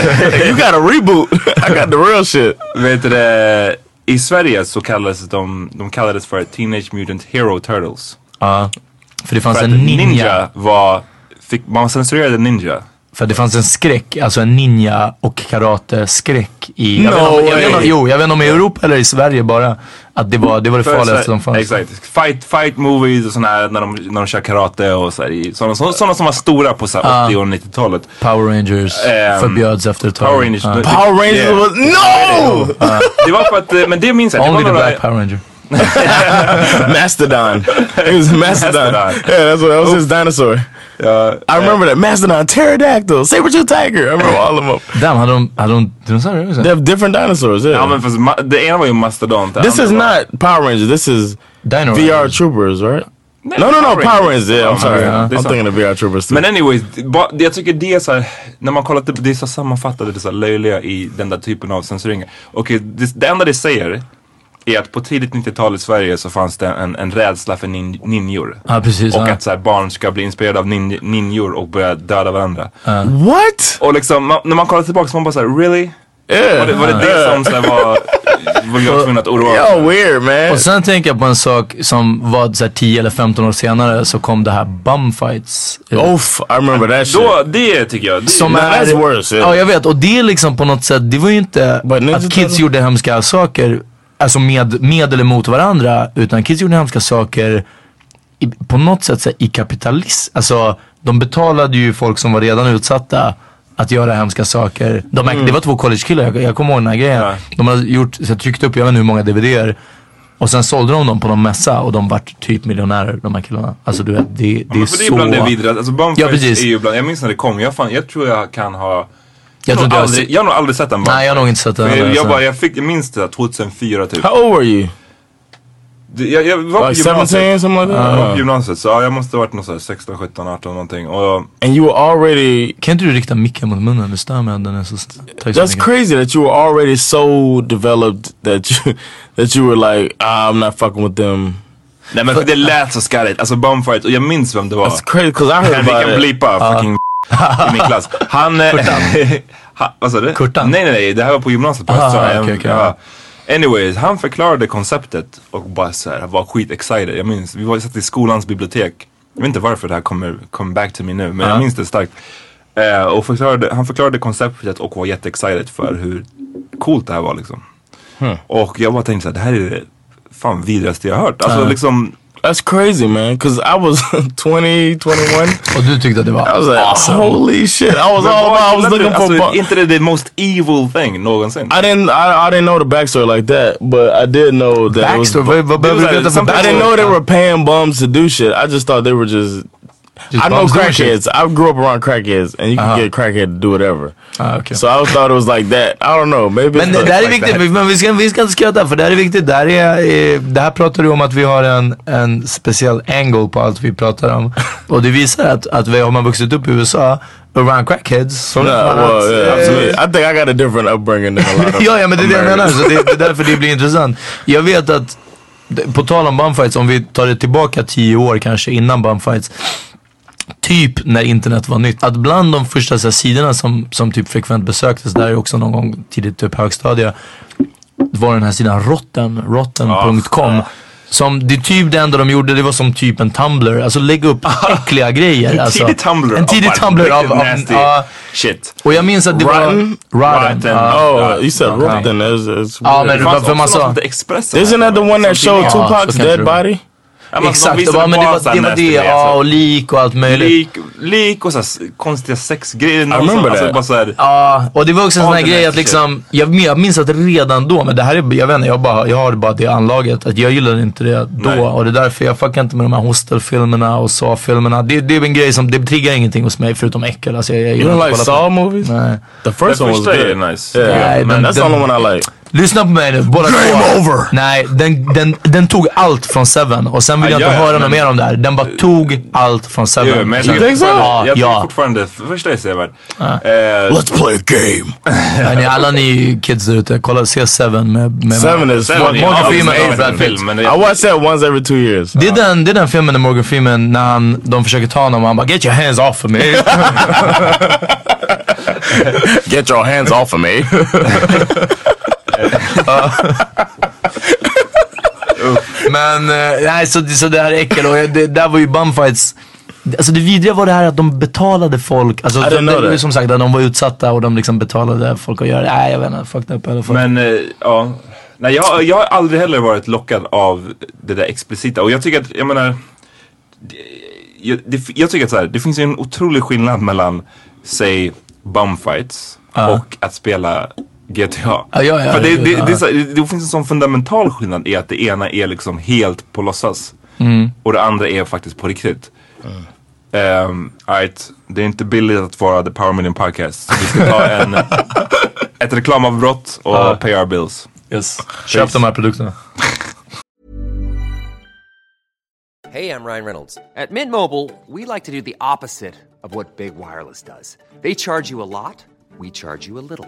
you got a reboot. I got the real shit. Vet du det, i Sverige så kallades de, de kallades för Teenage Mutant Hero Turtles. Ja. För det fanns För en ninja. ninja. var, fick, man censurerade ninja. För det fanns en skräck, alltså en ninja och karate-skräck i... Jag, No vet om, jag, vet inte, way. jo, jag vet inte om i Europa eller i Sverige bara. Att det var det, var det För farligaste så som fanns. Exakt. Fight, fight movies och sådana här när de, när de kör karate och så här, i- sådana, sådana, sådana som var stora på så här 80 och 90-talet. Power Rangers Ehm, förbjöds efter ett tag. Power Rangers. Men- Power Rangers Yeah. was no Det var för att, eh, men det minns jag. Det Only var the Black Power Ranger. Mastodon. He was Mastodon. Mastodon. Yeah, that's what that was his dinosaur. Ja, I remember that Mastodon, Pterodactyl, Saber-tooth tiger. I remember all of them. Damn, hade de, hade de dinosaurier också? They have different dinosaurs. Yeah. ja men fast ma- det ena var ju Mastodon. det this andra is var- not Power Rangers. This is Dino VR Rangers. Troopers, right? Nej, No, no, no. Power Rangers. Yeah, I'm Ja, sorry. det är I'm sant. thinking of VR Troopers too. Men anyways, det- ba- det- jag tycker det är så här, när man kollar, det är så sammanfattade, det är så här löjliga i den där typen av censureringar. Okej, det, det enda det säger är att på tidigt 90-tal i Sverige så fanns det en, en rädsla för nin, ninjor. Ja, precis. Och ja. att så här, barn ska bli inspirerade av nin, ninjor och börja döda varandra. what? Och liksom, man, när man kollar tillbaka så man bara såhär, really? Yeah. Var det var det, det som så var, var jag tvungen att oroa mig weird man. Och sen tänker jag på en sak som var så här 10 eller 15 år senare så kom det här bumfights. Oof, I remember that shit. Då, det tycker jag. Det, Som är, worse, yeah. Ja jag vet och det är liksom på något sätt, det var ju inte But att kids gjorde hemska saker, alltså med, med eller mot varandra. Utan kids gjorde hemska saker i, på något sätt så här, i kapitalism. Alltså de betalade ju folk som var redan utsatta att göra hemska saker. De, Det var två collegekillar, jag, jag kommer ihåg den här grejen. Ja. De hade gjort, så jag tryckte upp, jag vet inte hur många DVDer. Och sen sålde de dem på någon mässa och de vart typ miljonärer de här killarna. Alltså du vet, det, det Ja, är för det är så... bland det vidriga. Alltså Ja, precis. är ju bland, jag minns när det kom, jag, fan, jag tror jag kan ha Jag jag, jag, aldrig, jag har nog aldrig sett en Nej, jag har nog inte sett den Jag, jag, bara, jag, fick, jag minns det där 2004 typ. How old were you? Det- Jag, jag var på Like gymnasiet. 17, something like that? Jag var på gymnasiet så ja, jag måste ha varit någon så här 16, 17, 18 någonting. Och jag, And you were already Kan inte du rikta micken mot munnen? Det stör mig att den är så... That's mycket. crazy that you were already so developed that you that you were like, ah, I'm not fucking with them. nej men det lät så skarrigt. Alltså Bumfight, och jag minns vem det var. That's crazy because I heard Vi about kan it. blipa fucking i min klass. Han... eh, ha, vad sa du? Kurtan? Nej nej nej, det här var på gymnasiet på Ah, Östra. okej, okej, Ja. Anyways, han förklarade konceptet och bara så här, var skit excited. Jag minns, vi var satt i skolans bibliotek. Jag vet inte varför det här kommer come back to me nu, men jag minns det starkt. Eh, och förklarade, han förklarade konceptet och var jätteexcited för hur coolt det här var liksom. Och jag bara tänkte så här, det här är det fan vidrigaste jag har hört. Alltså liksom, That's crazy, man. Because I was 20, 21. Och du tyckte att det var I was like, holy shit! I was all about. I was looking for. alltså, bu- inte det the most evil thing någonsin? I didn't. I, I didn't know the backstory like that, but I did know that. it was, Backstory? Vad, vad behöver du veta för some I didn't know they were paying bums to do shit. I just thought they were just. Just I know crackheads. I grew up around crackheads, and you can Uh-huh. get a crackhead to do whatever. Ah, okay. So I always thought it was like that. I don't know. Maybe. Men det, här är like viktigt, that. men vi ska, vi ska inte skratta för det här är viktigt. Det här, är, eh, det här pratar du om att vi har en, en speciell angle på allt vi pratar om. Och det visar att, att vi, har man vuxit upp i USA, around crackheads. Så No, well, yeah, eh, absolutely. I think I got a different upbringing than a lot of ja, ja, men det är det jag menar. Så det, det är därför det blir intressant. Jag vet att, på tal om bumfights, om vi tar det tillbaka tio år kanske innan bumfights. Typ när internet var nytt. Att bland de första så här, sidorna som, som typ frekvent besöktes, där är också någon gång tidigt typ högstadie. Var den här sidan rotten, rotten.com. Som, det är typ det enda de gjorde, det var som typ en Tumblr. Alltså lägga upp äckliga grejer. En Alltså, tidig Tumblr. En tidig av bara Tumblr av, av, nasty ja. shit. och jag minns att det Rotten? var... Rotten. Rotten. ja. Oh, you said Ja. rotten. It's, it's Ja, men fanns för man också något som hette Expressen. Isn't that the one that showed Tupac's dead det body? Ja, de Exakt, det visade var, men det bara var det, var det ja, så. och lik och allt möjligt. Lik, lik och så här, konstiga sexgrejer. Någon remember alltså, that. bara så här, Ja, och det var också en sån här the grej att liksom, jag, jag minns att redan då, men det här är, jag vet inte, jag, bara, jag har bara det anlaget, att jag gillade inte det då. Nej. Och det är därför jag fuckar inte med de här hostelfilmerna och Saw-filmerna. Det, det är en grej som, det triggar ingenting hos mig förutom äckel. Alltså, jag, jag You don't like Saw movies? Nej. The first Den one was good. nice. Yeah, Nej, man, den- that's the only one I like. Lyssna på mig nu, båda Game två. over! Nej, den, den, den tog allt från Seven och sen vill jag inte höra något mer om det här. Den bara tog allt från Seven. Jo, men jag tycker fortfarande, Ja, jag tycker ja. fortfarande första är sevärd. Eh, Let's play a game. Ja, ni, alla ni kids där ute, kolla, se Seven med, med Seven is Seven Morgan en Freeman och Brad Pitt. I det- watch that once every two years. Det är, den, det är den filmen när Morgan Freeman, när han, de försöker ta honom och han bara Get your hands off of me. Get your hands off of me. Men eh, nej, så, så det här är äckel och det, där var ju bumfights. Alltså det vidriga var det här att de betalade folk, alltså de, that. som sagt att de var utsatta och de liksom betalade folk att göra det. Nej jag vet inte, fucked up i alla fall. Men eh, ja, nej jag, jag har aldrig heller varit lockad av det där explicita. Och jag tycker att, jag menar, jag, det, jag tycker att så här, det finns ju en otrolig skillnad mellan, säg, bumfights och att spela GTA. Ja, ja, ja, För det, det, ja. det, är så, här, det finns en sån fundamental skillnad i att det ena är liksom helt på låtsas Mm. och det andra är faktiskt på riktigt. Um, right. Det är inte billigt att vara The Power Million Podcast. Så vi ska ta en, ett reklamavbrott och pay our bills. yes. Köp de här produkterna. Hey, I'm Ryan Reynolds. At Mint Mobile, we like to do the opposite of what Big Wireless does. They charge you a lot, we charge you a little.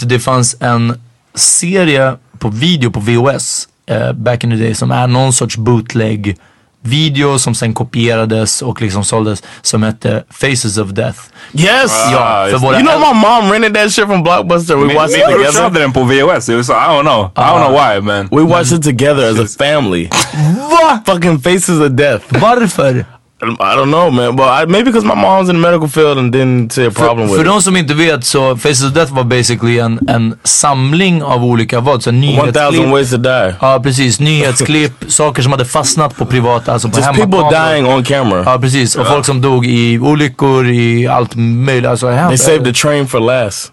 Det fanns en serie på video på VHS eh, back in the day som är någon sorts bootleg video som sen kopierades och liksom såldes som hette Faces of Death. Yes! Ja, för våra you know my mom rented that shit from Blockbuster. We watched it together. körde den på VHS, it was, I don't know. I don't know why man. We watched it together as a family. Va? Fucking Faces of Death. Varför? I don't know man, but I, maybe because my mom's in the medical field and didn't see a problem För, with för it. de som inte vet så Faces of Death var basically en, en samling av olika vad? Så 1000 nyhetsklipp. ways to die. Ja precis, nyhetsklipp, saker som hade fastnat på privata, alltså på Just people hemmakameror. dying on camera. Ja precis, och folk som dog i olyckor, i allt möjligt. Alltså, They saved the train for last.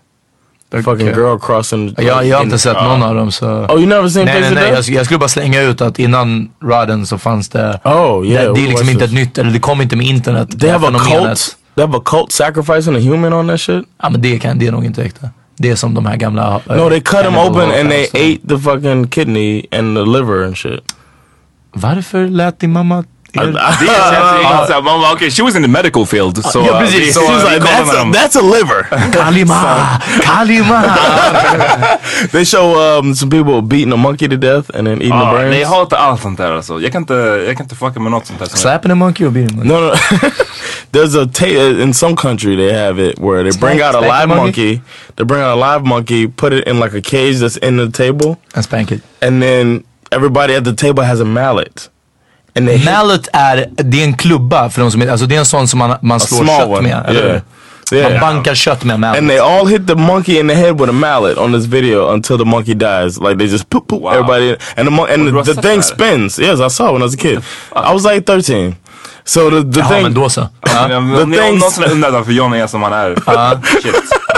Fucking girl crossing. the- jag, jag har inte sett någon av dem så... Oh, you never seen Nej nej Faces nej, of jag, jag skulle bara slänga ut att innan Rodden så fanns det... Oh yeah. det, det är liksom inte ett this. nytt, eller det kom inte med internet. They have a cult. They have a cult sacrificing a human on that shit. Ja men det, kan, det är nog inte äkta. Det är som de här gamla... eh, No, they cut him Cannibal open and they ate the fucking kidney and the liver and shit. Varför lät din mamma... Det känns ju inte såhär, man bara she was in the medical field. Så, Ja, uh, precis. vi- Så, vi like, that's a, dem. that's a liver. Kalima! Kalima! they show um, some people beating a monkey to death and then eating the Ja, brains. nej, jag hatar allt sånt där alltså. Jag kan inte, jag kan inte fucka med något sånt där. Slapping a monkey or beating a monkey? No, no. There's a ta- in some country they have it where they bring out a live monkey? monkey. They bring out a live monkey, put it in like a cage that's in the table, And spank it. and then everybody at the table has a mallet. And they hit Mallet är, det är en klubba för de som inte, alltså det är en sån som man, man slår kött one. med. eller Yeah. hur? Man Yeah. bankar kött med mallet. And they all hit the monkey in the head with a mallet on this video until the monkey dies. Like they just poop poop Wow. everybody, and the and the, the thing that? spins. Yes, I saw it when I was a kid. I was like thirteen. So the the Jaha thing. men då så. The Om någonsin undrat varför John är som han är. Shit.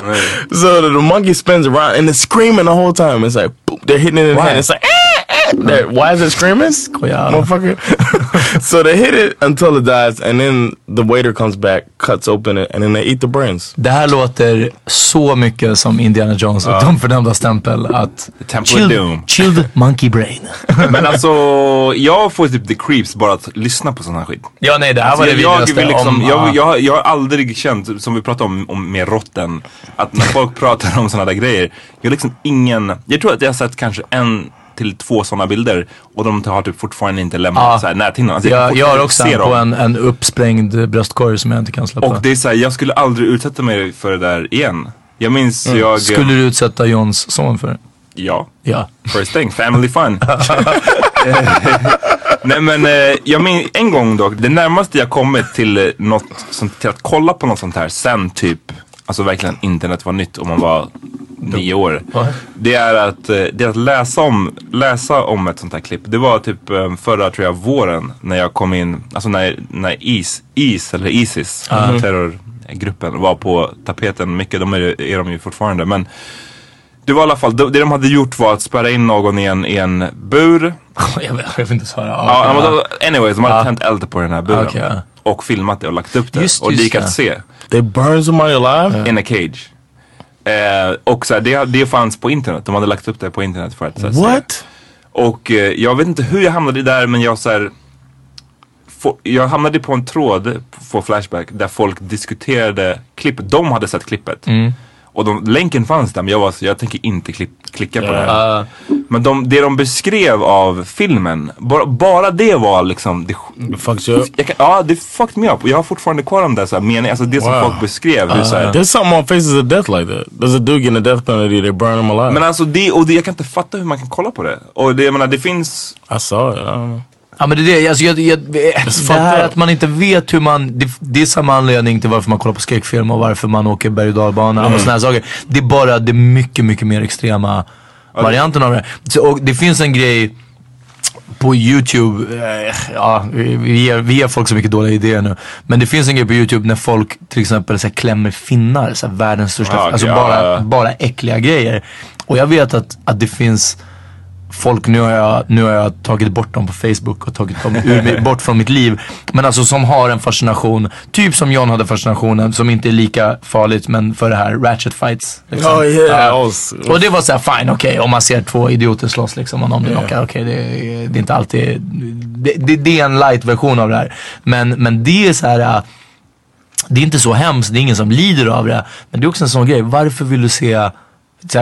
Nej. So the, the monkey spins around and it's screaming the whole time. It's like boop, they're hitting it in the head. It's like eh, They're- why is it screaming? Motherfucker. so they hit it until it dies, and then the waiter comes back, cuts open it, and then they eat the brains. Det här låter så mycket som Indiana Jones och de fördömda stämpel att Temple of chilled, Doom. chilled monkey brain. Men alltså, jag får typ the creeps bara att lyssna på sån här skit. ja nej det här Alltså, var det jag, jag, vidrigaste. vill liksom, om, jag, ja. jag, jag har aldrig känt, som vi pratade om, om med rotten, att när folk pratar om såna där grejer, jag har liksom ingen, jag tror att jag har sett kanske en till två sådana bilder och de har typ fortfarande inte lämnat Ja. så här näthinnan. Alltså, Jag, jag har fortfarande också en på en, en uppsprängd bröstkorg som jag inte kan släppa. Och det är såhär, jag skulle aldrig utsätta mig för det där igen. Jag minns jag... Mm. Skulle du utsätta Johns son för det? Ja. Ja. First thing, family fun. Nej men eh, jag minns en gång dock, det närmaste jag kommit till eh, något sånt, till att kolla på något sånt här sen typ, alltså verkligen internet var nytt och man var nio år. Det är att, eh, det är att läsa, om, läsa om ett sånt här klipp. Det var typ eh, förra tror jag våren när jag kom in, alltså när, när IS, IS eller Isis, terrorgruppen var på tapeten mycket, de är, är de ju fortfarande. Men det var i alla fall, det det de hade gjort var att spärra in någon i en, i en bur. jag, vet, jag vill inte svara. Ja, men då, anyways, de hade Ja. tänt eld på den här buren. Ja. Och filmat det och lagt upp det. Just- och det gick att se. They burn somebody alive? In a cage. Eh, och så här, det, det fanns på internet. De hade lagt upp det på internet för att så här, se. What? Och eh, jag vet inte hur jag hamnade där men jag så här, få- jag hamnade på en tråd på Flashback där folk diskuterade klippet. De hade sett klippet. Mm. Och de, länken fanns där men jag var så jag tänker inte klipp, klicka på det här. Men de, det de beskrev av filmen, bara, bara det var liksom det? Jag kan, ja, det fucked me up. Och jag har fortfarande kvar de där så här meningarna, alltså det som Wow. folk beskrev. Hur, så här, There's something on Faces of Death like that. There's a dude getting a death penalty, they burn him alive. men alltså det, och det, jag kan inte fatta hur man kan kolla på det. Och det, jag menar det finns... I saw it, I don't know. Ja men det är det, alltså, jag, jag, det här att man inte vet hur man, det, det är samma anledning till varför man kollar på skräckfilm och varför man åker berg och dalbana och såna här saker. Det är bara det mycket, mycket mer extrema varianten av det. Så, och det finns en grej på YouTube, eh, ja vi, ger, vi ger folk så mycket dåliga idéer nu. Men det finns en grej på YouTube när folk till exempel så här, klämmer finnar, så här, världens största, Ja, alltså ja. bara, bara äckliga grejer. Och jag vet att, att det finns folk, nu har, jag, nu har jag tagit bort dem på Facebook och tagit dem ur, bort från mitt liv. Men alltså som har en fascination, typ som John hade fascinationen, som inte är lika farligt men för det här ratchet fights. liksom. Oh yeah, was, Och det var såhär fine, okej om man ser två idioter slåss liksom och någon blir knockad, okej det, är- det är inte alltid, det, det, det är en light version av det här. Men, men det är så här. äh, det är inte så hemskt, det är ingen som lider av det. Men det är också en sån grej, varför vill du se här,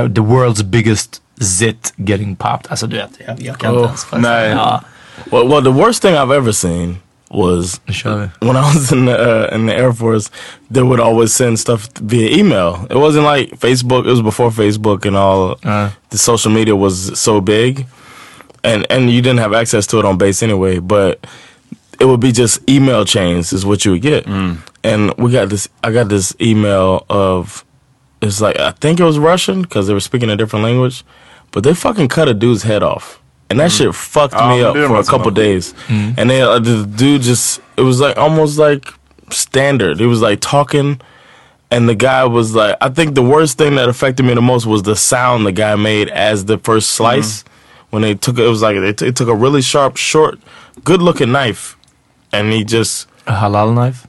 the world's biggest zit getting popped? Alltså du vet, jag, jag kan inte Oh, ens föreställa nej. Ja, well, well, the worst thing I've ever seen was nu kör vi. when I was in the, uh, in the Air Force, they would always send stuff via email. It wasn't like Facebook. It was before Facebook and all. Uh. The social media was so big, and and you didn't have access to it on base anyway. But it would be just email chains is what you would get. And we got this. I got this email of. It's like I think it was Russian because they were speaking a different language, but they fucking cut a dude's head off, and that shit fucked Oh, me up for a must couple know. days. Mm. And they uh, the dude just it was like almost like standard. He was like talking, and the guy was like, I think the worst thing that affected me the most was the sound the guy made as the first slice when they took it. It was like they, t- they took a really sharp, short, good looking knife, and he just A halal knife?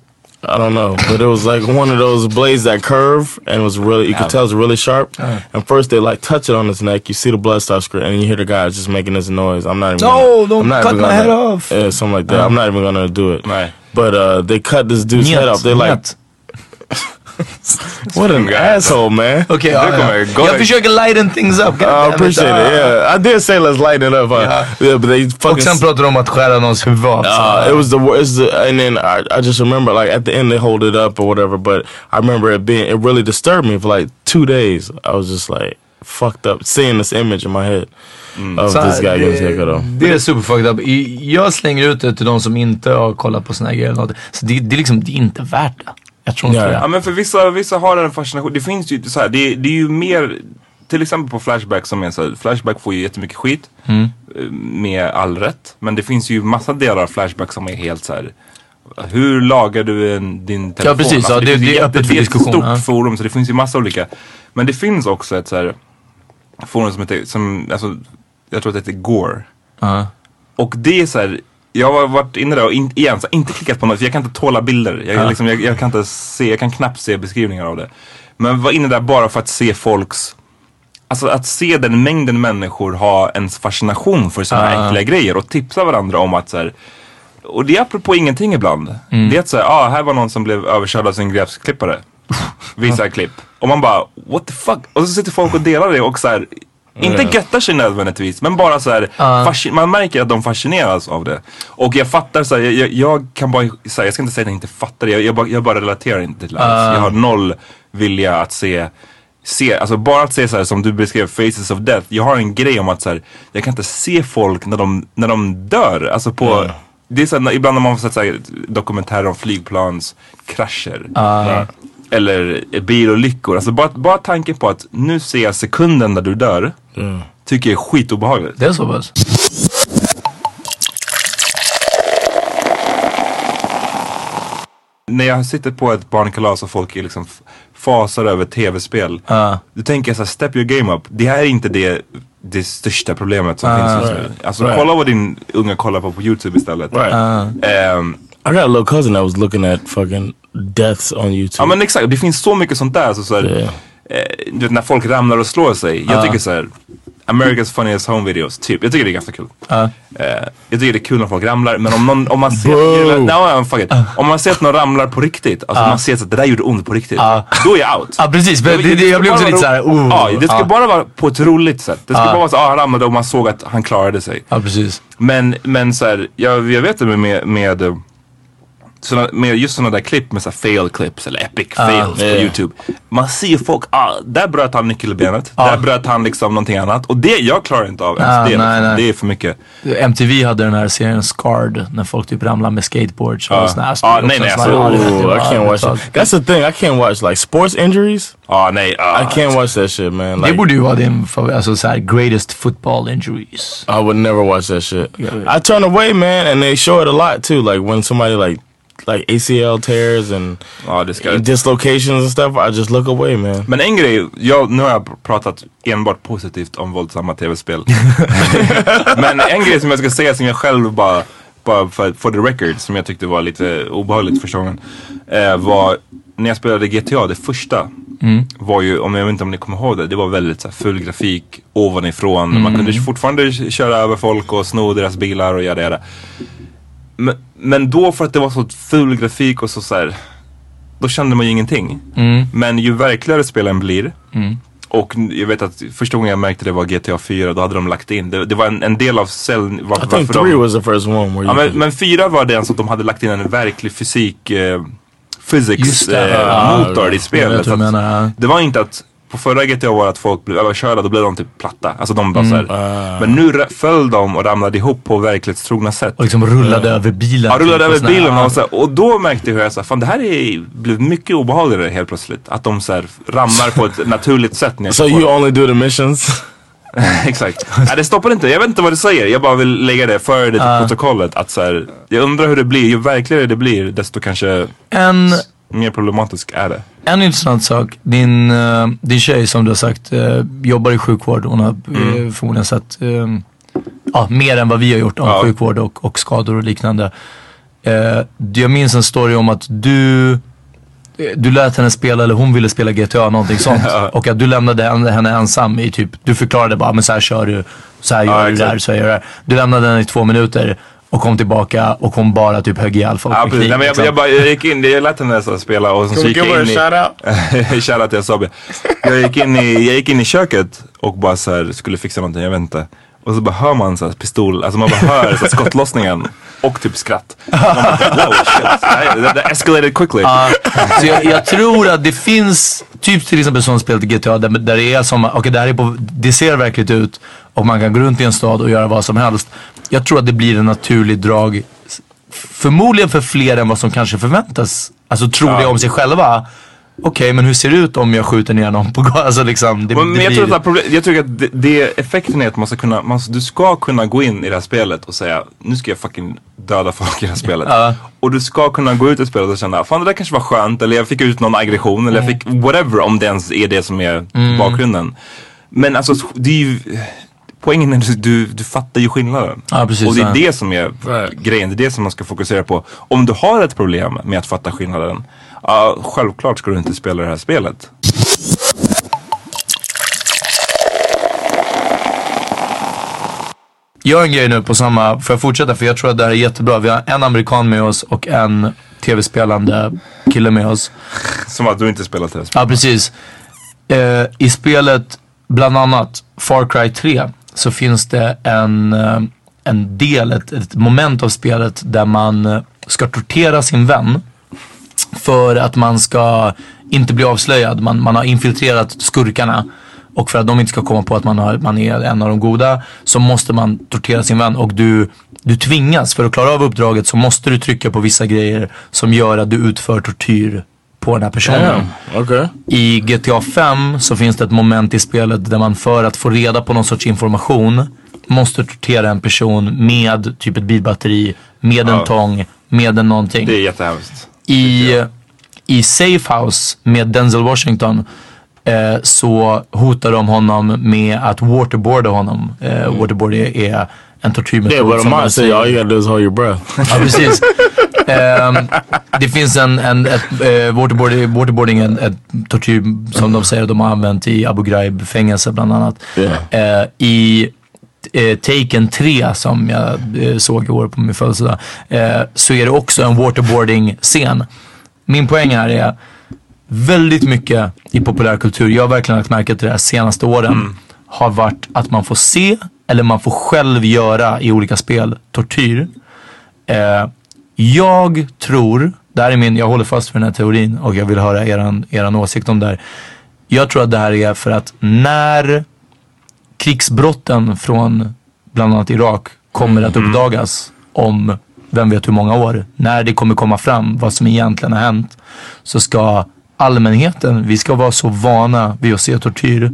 I don't know, but it was like one of those blades that curve and was really you could tell it's really sharp. And first they like touch it on his neck, you see the blood start squirting, and you hear the guy just making this noise. I'm not even. No, gonna, don't cut my head off. Yeah, something like that. I'm not even gonna do it. Right. But uh, they cut this dude's head off. They like, Njet. what an asshole, man. Okej, Det kommer ja. gå- Jag försöker lighten things up. I appreciate it. Yeah, I did say let's lighten it up. Uh, Yeah. yeah, but they Och fucking. sen pratar de om att skära någons huvud av. Uh, it was the worst, and then I, I just remember like at the end they hold it up or whatever. But I remember it being it really disturbed me for like two days. I was just like fucked up seeing this image in my head of Så this guy getting det, off. det är super fucked up. Jag slänger ut det till de som inte har kollat på såna här grejer. Så det, det liksom, det är inte värt det. Jag tror inte Ja, det. Ja men för vissa, vissa har en fascination. Det finns ju så här, det, det är ju mer, till exempel på Flashback som är så här, Flashback får ju jättemycket skit. Mm. eh, Med all rätt. Men det finns ju massa delar av Flashback som är helt så här. Hur lagar du en, din telefon? Alltså, precis, ja, det- ju det är öppet för Det är ett diskussion, stort ja. forum så det finns ju massa olika. Men det finns också ett så här forum som heter, som, alltså, jag tror att det heter Gore. Ja. Och det är så här, jag har varit inne där och in, igen, så inte klickat på något för jag kan inte tåla bilder. Jag, liksom, jag, jag kan inte se, jag kan knappt se beskrivningar av det. Men var inne där bara för att se folks, alltså att se den mängden människor ha en fascination för sådana här äckliga grejer och tipsa varandra om att så här, och det är apropå ingenting ibland. Det är att säga, ah, här var någon som blev överkörd av sin gräsklippare. Visa klipp. Och man bara, what the fuck? Och så sitter folk och delar det och så här, Inte Ja. göttar sig nödvändigtvis, men bara så här, fasci- man märker att de fascineras av det. Och jag fattar så här, jag, jag, kan bara, så här, jag ska inte säga att jag inte fattar det, jag, jag, bara, jag bara relaterar inte till det alls. Jag har noll vilja att se Se, alltså bara att se så här som du beskrev Faces of Death. Jag har en grej om att så här, jag kan inte se folk när de, när de dör. Alltså på, det är så här, ibland när man sett så dokumentärer om flygplanskrascher. Eller bilolyckor. Alltså bara, bara tanken på att nu ser jag sekunden när du dör. Tycker jag är skitobehagligt. Det är så pass? När jag sitter på ett barnkalas och folk är liksom fasar över tv-spel. Då tänker jag så här, step your game up. Det här är inte det, det största problemet som finns just nu. Alltså Right. kolla vad din unga kollar på på YouTube istället. Right. Ehm, I got a little cousin that was looking at fucking deaths on YouTube. Ja men exakt, det finns så mycket sånt där. Alltså, så här, Yeah. eh, vet, när folk ramlar och slår sig. Jag tycker så här, America's funniest home videos, typ. Jag tycker det är ganska kul. Eh, jag tycker det är kul när folk ramlar, men om, någon, om man ser no, no, fuck it. Om man ser att någon ramlar på riktigt, alltså man ser att det där gjorde ont på riktigt. Då är jag out. Ja precis, men det, det, jag blir också lite såhär, oh. Ja, det ska bara vara på ett roligt sätt. Det ska bara vara så, ah, han ramlade och man såg att han klarade sig. ja precis. Men, men så här, jag, jag vet det med, med, såna, med just sådana där klipp med så här fail clips eller epic fails på yeah. YouTube. Man ser folk, ah, där bröt han nyckelbenet, där bröt han liksom någonting annat. Och det, jag klarar inte av ens Ah, det. liksom. nej, nej. Det är för mycket. MTV hade den här serien Scarred när folk typ ramlar med skateboards och Ja. såna också nej, nej, alltså, det- det Ooh, I can't watch det it. That's the thing. I can't watch like sports injuries. Ah, nej, ah. I can't watch that shit, man. Det Like, borde ju vara din favor- alltså såhär greatest football injuries. I would never watch that shit. I turn away, man, and they show it a lot too. Like when somebody like like ACL tears and Ja, dislocations and stuff, I just look away, man. Men en grej, jag, nu har jag pratat enbart positivt om våldsamma tv-spel. Men en grej som jag ska säga som jag själv bara, bara för, for the record, som jag tyckte var lite obehagligt första gången. Eh, var när jag spelade GTA, det första. Var ju, om jag vet inte om ni kommer ihåg det, det var väldigt så här, full grafik ovanifrån. Man kunde fortfarande köra över folk och sno deras bilar och göra det. Men, men då för att det var så ful grafik och så, så här, då kände man ju ingenting. Men ju verkligare spelen blir och jag vet att första gången jag märkte det var GTA 4, då hade de lagt in, det, det var en, en del av cell, var, I think varför three de, was the first one where ja, men, men 4 var den som de hade lagt in en verklig fysik, eh, physics Just det, eh, motor i spelet. det var inte att på förra GTA var att folk blev överkörda, då blev de typ platta. Alltså de bara Mm. såhär. Men nu föll de och ramlade ihop på verklighetstrogna sätt. Och liksom rullade över bilen. Ja, rullade typ, över här- bilen och, så här, och då märkte jag sa, fan det här är, blev mycket obehagligare helt plötsligt. Att de så här, ramlar på ett naturligt sätt. Ner So you only do the missions? Exakt. Nej, det stoppar inte. Jag vet inte vad det säger. Jag bara vill lägga det för det till protokollet. Att så här, jag undrar hur det blir. Ju verkligare det blir, desto kanske En, mer problematisk är det. en intressant sak. Din, eh, din tjej som du har sagt eh, jobbar i sjukvård. Hon har uh, förmodligen sett eh, ja, mer än vad vi har gjort om Ja. sjukvård och, och skador och liknande. Eh, jag minns en story om att du eh, du lät henne spela, eller hon ville spela GTA, någonting sånt. Och att du lämnade henne, ensam i typ, du förklarade bara, men så här kör du, så här gör Ja, du där, exakt. så här gör du där. Du lämnade henne i två minuter och kom tillbaka och hon bara typ högg ihjäl folk Ja, precis. kniv, Nej, men jag, liksom. jag, bara, jag gick in, jag lät henne så spela och sen så we gick jag in i... shout out? Shoutout till Asabi. Jag gick in i, jag gick in i köket och bara så här, skulle fixa någonting, jag vet inte. Och så bara hör man så här pistol, alltså man bara hör så här skottlossningen och typ skratt. Man bara, wow shit, that, escalated quickly. Ja, så jag, jag tror att det finns, typ till exempel som spel till GTA där, där det är som, okej det här är på, det ser verkligt ut och man kan gå runt i en stad och göra vad som helst. Jag tror att det blir en naturlig drag, förmodligen för fler än vad som kanske förväntas, alltså tror det om sig själva. Okej, men hur ser det ut om jag skjuter ner någon på gatan? Alltså liksom, det, Men, men det jag, blir, tror att problem, jag tycker att det, det effekten är att man ska kunna, man, du ska kunna gå in i det här spelet och säga nu ska jag fucking döda folk i det här spelet. Ja. Och du ska kunna gå ut i spelet och känna, fan det där kanske var skönt eller jag fick ut någon aggression eller jag fick whatever om det ens är det som är bakgrunden. Men alltså det är ju, poängen är att du, du fattar ju skillnaden. Ja, precis, och det är ja. det som är grejen, det är det som man ska fokusera på. Om du har ett problem med att fatta skillnaden, ja, självklart ska du inte spela det här spelet. Gör en grej nu på samma, får jag fortsätta? För jag tror att det här är jättebra. Vi har en amerikan med oss och en tv-spelande kille med oss. Som att du inte här spelet. Ja, precis. Eh, I spelet bland annat Far Cry 3 så finns det en, eh, en del, ett, ett moment av spelet där man eh, ska tortera sin vän för att man ska inte bli avslöjad. Man, man har infiltrerat skurkarna och för att de inte ska komma på att man, har, man är en av de goda så måste man tortera sin vän och du, du tvingas, för att klara av uppdraget så måste du trycka på vissa grejer som gör att du utför tortyr på den här personen. Okay. I GTA 5 så finns det ett moment i spelet där man för att få reda på någon sorts information måste tortera en person med typ ett bilbatteri, med en Ja. tång, med en någonting. Det är jättehemskt. I, I Safe House med Denzel Washington eh, så hotar de honom med att waterboarda honom. Eh, Waterboard är, är en tortyrmetod. On man mine say säger- all you gotta do is hold your breath. Ja, precis. Ehm, det finns en, en ett, eh, waterboarding, waterboarding en ett tortyr som de säger de har använt i Abu Ghraib fängelse bland annat. Yeah. Eh, I eh, Taken 3 som jag eh, såg i år på min födelsedag eh, så är det också en waterboarding-scen. Min poäng här är väldigt mycket i populärkultur, jag har verkligen lagt märke till det här senaste åren, har varit att man får se eller man får själv göra i olika spel tortyr. Jag tror, det här är min, jag håller fast vid den här teorin och jag vill höra eran, eran åsikt om det här. Jag tror att det här är för att när krigsbrotten från bland annat Irak kommer att uppdagas om vem vet hur många år. När det kommer komma fram vad som egentligen har hänt så ska allmänheten, vi ska vara så vana vid att se tortyr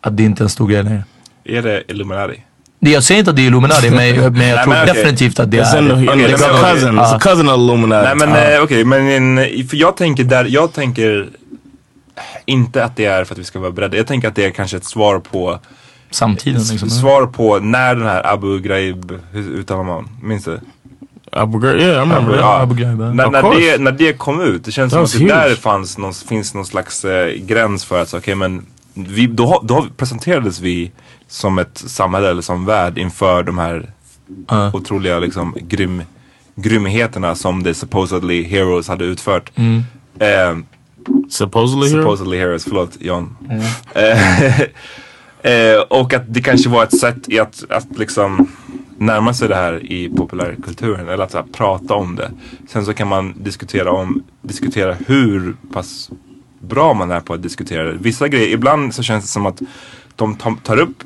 att det inte är en stor grej längre. Är det Illuminati? Det- Jag säger inte att det är Illuminati men, men jag Nej, tror men okej. definitivt att det är it's men a okej. cousin. It's Ja. a cousin of Illuminati. Nej men eh, okej, men in, för jag tänker där, jag tänker inte att det är för att vi ska vara beredda. Jag tänker att det är kanske ett svar på samtiden liksom. Svar på när den här Abu Ghraib, hur uttalar man? Minns du? Abu Ghraib, yeah, I remember that. Ja. Abu Ghraib. När, när, det, när det kom ut, det känns That som att det där fanns någon, finns någon slags eh, gräns för att, okej men vi, då, har- då presenterades vi som ett samhälle eller som värld inför de här Ja. otroliga liksom grym, grymheterna som the supposedly heroes hade utfört. Mm. Eh, Supposedly hero? supposedly heroes, förlåt John. Eh, eh, och att det kanske var ett sätt i att, att liksom närma sig det här i populärkulturen eller att så här, prata om det. Sen så kan man diskutera om, diskutera hur pass bra man är på att diskutera det. Vissa grejer, ibland så känns det som att de ta- tar upp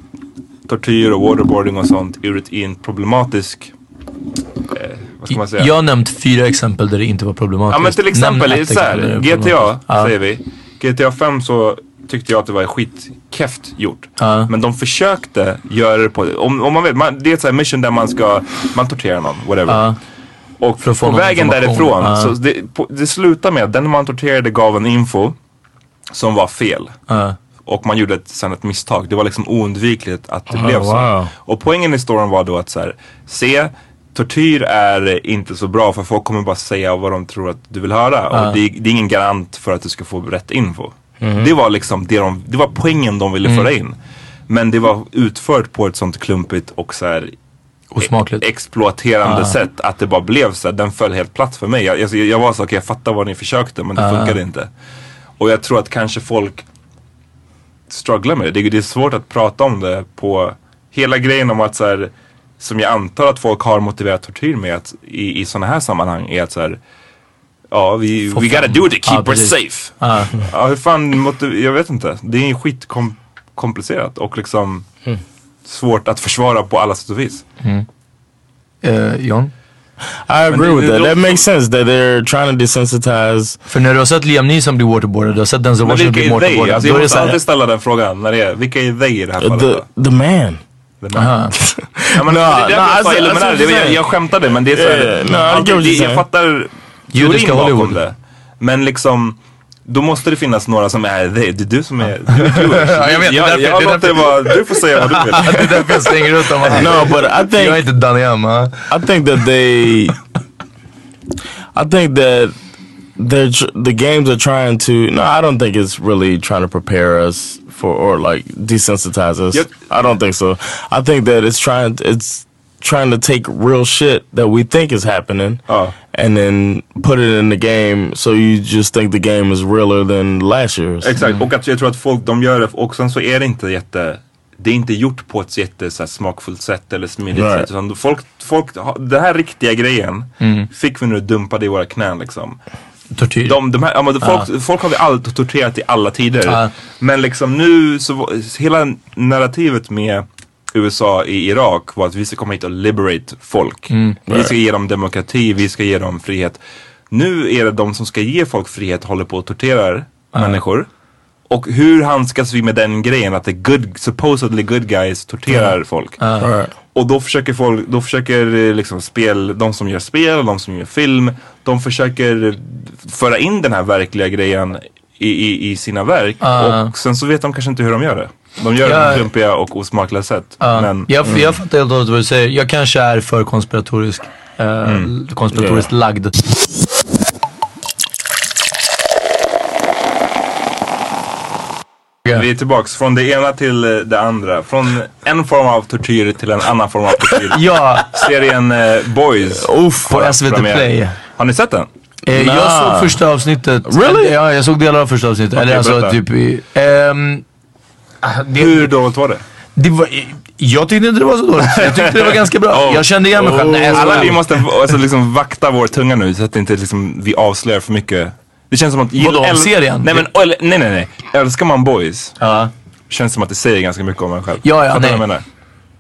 tortyr och waterboarding och sånt ur ett, i en problematisk, eh, vad ska man säga? Jag har nämnt fyra exempel där det inte var problematiskt. Ja men till exempel, ett så här, GTA. Ja. säger vi. GTA 5 så tyckte jag att det var skitkeft gjort. Ja. Men de försökte göra det på, om, om man vet, man, det är ett så här mission där man ska, man torterar någon, whatever. Ja. Och För på vägen därifrån, Ja. så det, på, det slutar med att den man torterade gav en info som var fel. Och man gjorde ett, sen ett misstag. Det var liksom oundvikligt att det Oh, blev så. wow. Och poängen i storyn var då att så här, se, tortyr är inte så bra för folk kommer bara säga vad de tror att du vill höra. Och det, det är ingen garant för att du ska få rätt info. Det var liksom det, de, det var poängen de ville föra in. Men det var utfört på ett sånt klumpigt och så här Osmakligt. exploaterande sätt att det bara blev så här, den föll helt platt för mig. Jag, jag, jag var så, okej jag fattar vad ni försökte men det funkade inte. Och jag tror att kanske folk strugglar med det. det. Det är svårt att prata om det på hela grejen om att så här, som jag antar att folk har motiverat tortyr med att, i, i sådana här sammanhang är att så här, ja vi, Få we gotta do it to keep Ja, her safe. Ja. Ja, hur fan, jag vet inte. Det är skitkomplicerat och liksom Mm. svårt att försvara på alla sätt och vis. Eh, John? I agree det- with that. That makes sense that they're trying to desensitize. För när du har sett Liam Neeson bli waterboardad, du har sett Denzel Washington vilka bli waterboardad. Alltså, jag måste alltid ställa den frågan. När det är, vilka är they i det här fallet? The, man. The man. aha. Ja, men No, det är därför no, jag sa skämtade men det är så Yeah, no, alltid- you're jag fattar Judiska teorin bakom Hollywood. det. Men liksom Då måste det finnas några som är they. Det är du som är, du är Jewish. Ja, jag vet, det jag, därför- jag det låter det vara, du får säga vad du vill. det är därför jag slänger ut dem. No, but I Jag är think inte Danny Emma. I think that they, I think that they're the games are trying to. No, I don't think it's really trying to prepare us for or like desensitize us. Yep. I don't think so. I think that it's trying. It's trying to take real shit that we think is happening Ja. and then put it in the game so you just think the game is realer than last year's. Exakt, och att jag tror att folk de gör det och sen så är det inte jätte det är inte gjort på ett jätte så här, smakfullt sätt eller smidigt Right. sätt. Utan folk, folk, den här riktiga grejen fick vi nu dumpade i våra knän liksom. Tortyr. De, de här, ja, men folk, folk har vi alltid torterat i alla tider. Ja. Men liksom nu så hela narrativet med USA i Irak var att vi ska komma hit och liberate folk. Vi ska ge dem demokrati, vi ska ge dem frihet. Nu är det de som ska ge folk frihet håller på och torterar människor. Och hur handskas vi med den grejen att the good, supposedly good guys torterar folk? Right. Och då försöker folk, då försöker eh, liksom spel, de som gör spel och de som gör film, de försöker föra in den här verkliga grejen i, i, i sina verk. Och sen så vet de kanske inte hur de gör det. De gör det på klumpiga och osmakliga sätt. Ja, Men, jag, jag fattar helt och hållet vad du säger. Jag kanske är för konspiratorisk. eh, konspiratoriskt lagd. vi är tillbaks från det ena till eh, det andra. Från en form av tortyr till en annan form av tortyr. Ja, Serien eh, Boys. Oof. på SVT premiär. Play. Har ni sett den? Eh, Jag Nah. såg första avsnittet. Really? Ja, jag såg delar av första avsnittet. Eller alltså berätta. typ i... ah, det, Hur dåligt var det? det var, jag tyckte inte det var så dåligt. Jag tyckte det var ganska bra. Oh. Jag kände igen mig själv. Nej, Alla vi måste alltså, liksom vakta vår tunga nu så att inte liksom, vi avslöjar för mycket. Det känns som att... Vadå, om serien? Nej, men, eller, nej, nej, nej. Älskar man boys Ja. känns som att det säger ganska mycket om en själv. Ja, ja, Fattar nej. vad jag menar?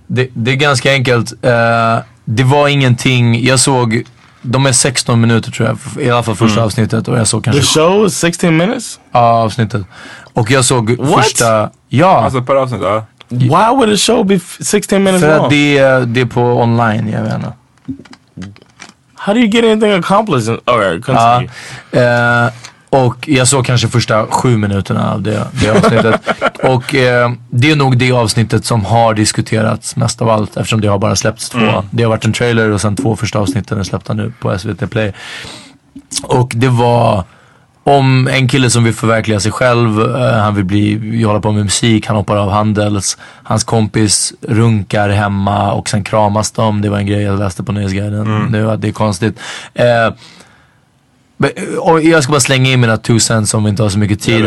Det, det är ganska enkelt. Eh, det var ingenting, jag såg, de är 16 minuter tror jag, i alla fall första avsnittet och jag såg The kanske show is 16 minutes? ja, avsnittet. Och jag såg What? första, ja. Alltså per avsnitt, ja. Why would a show be f- 16 minutes för long? att det, är- det är på online, jag vet inte. How do you get anything accomplished? Alright, continue. eh, och jag såg kanske första sju minuterna av det, det avsnittet. och eh, det är nog det avsnittet som har diskuterats mest av allt eftersom det har bara släppts två. Det har varit en trailer och sen två första avsnitten är släppta nu på SVT Play. Och det var om en kille som vill förverkliga sig själv, eh, han vill bli, hålla på med musik, han hoppar av Handels, hans kompis runkar hemma och sen kramas de. Det var en grej jag läste på Nyhetsguiden nu, att det är konstigt. Eh, men, jag ska bara slänga in mina two cents om vi inte har så mycket tid.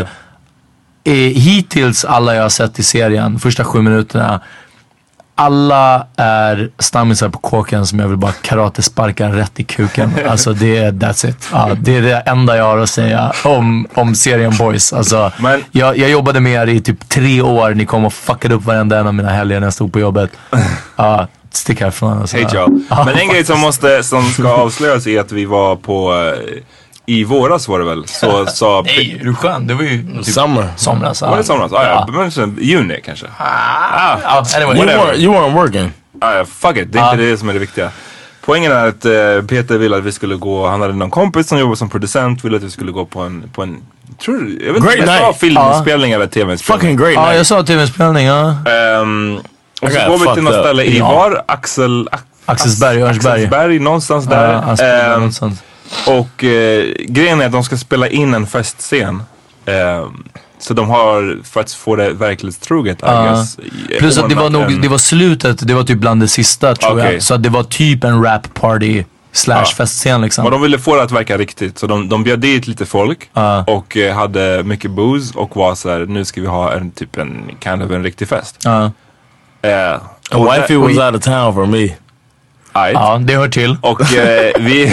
Eh, hittills alla jag har sett i serien, första sju minuterna, alla är stammisar på kåken som jag vill bara karatesparka rätt i kuken. Alltså det är that's it. Ja, det är det enda jag har att säga om, om serien Boys. Alltså, Men- jag, jag jobbade med er i typ tre år. Ni kom och fuckade upp varenda en av mina helger när jag stod på jobbet. Ja, stick härifrån. Alltså. Hej y'all. Men en grej som, måste, som ska avslöjas är att vi var på, eh, i våras var det väl, så sa... Nej, är du skön? Det var ju typ Summer. somras. Var det somras? Ah, ja, men sen, juni kanske. Ah, Ja, anyway. You weren't, you weren't working. ah, ja, fuck it, det är inte det som är det viktiga. Poängen är att eh, Peter ville att vi skulle gå, han hade någon kompis som jobbade som producent, ville att vi skulle gå på en, på en tror jag vet Great inte, jag sa night. filminspelning eller tv-inspelning. Fucking great Ja, night. jag sa tv-inspelning. Ja. Ehm, och så går vi till något ställe i Ja. var? Axel... Ax- Axelsberg. Axelsberg, någonstans där. Och eh, grejen är att de ska spela in en festscen. Ehm, så de har, för att få det verklighetstroget, guess. Plus att det var nog, en- det var slutet, det var typ bland det sista tror Okej. jag. Så att det var typ en rap party slash Ja. festscen liksom. Och de ville få det att verka riktigt. Så de, de bjöd dit lite folk. Ja. Och eh, hade mycket booze och var så här, nu ska vi ha en typ en, kind of en riktig fest. Ja. Eh, And wifey was out of town for me. Ajt. ja, det hör till. Och eh, vi,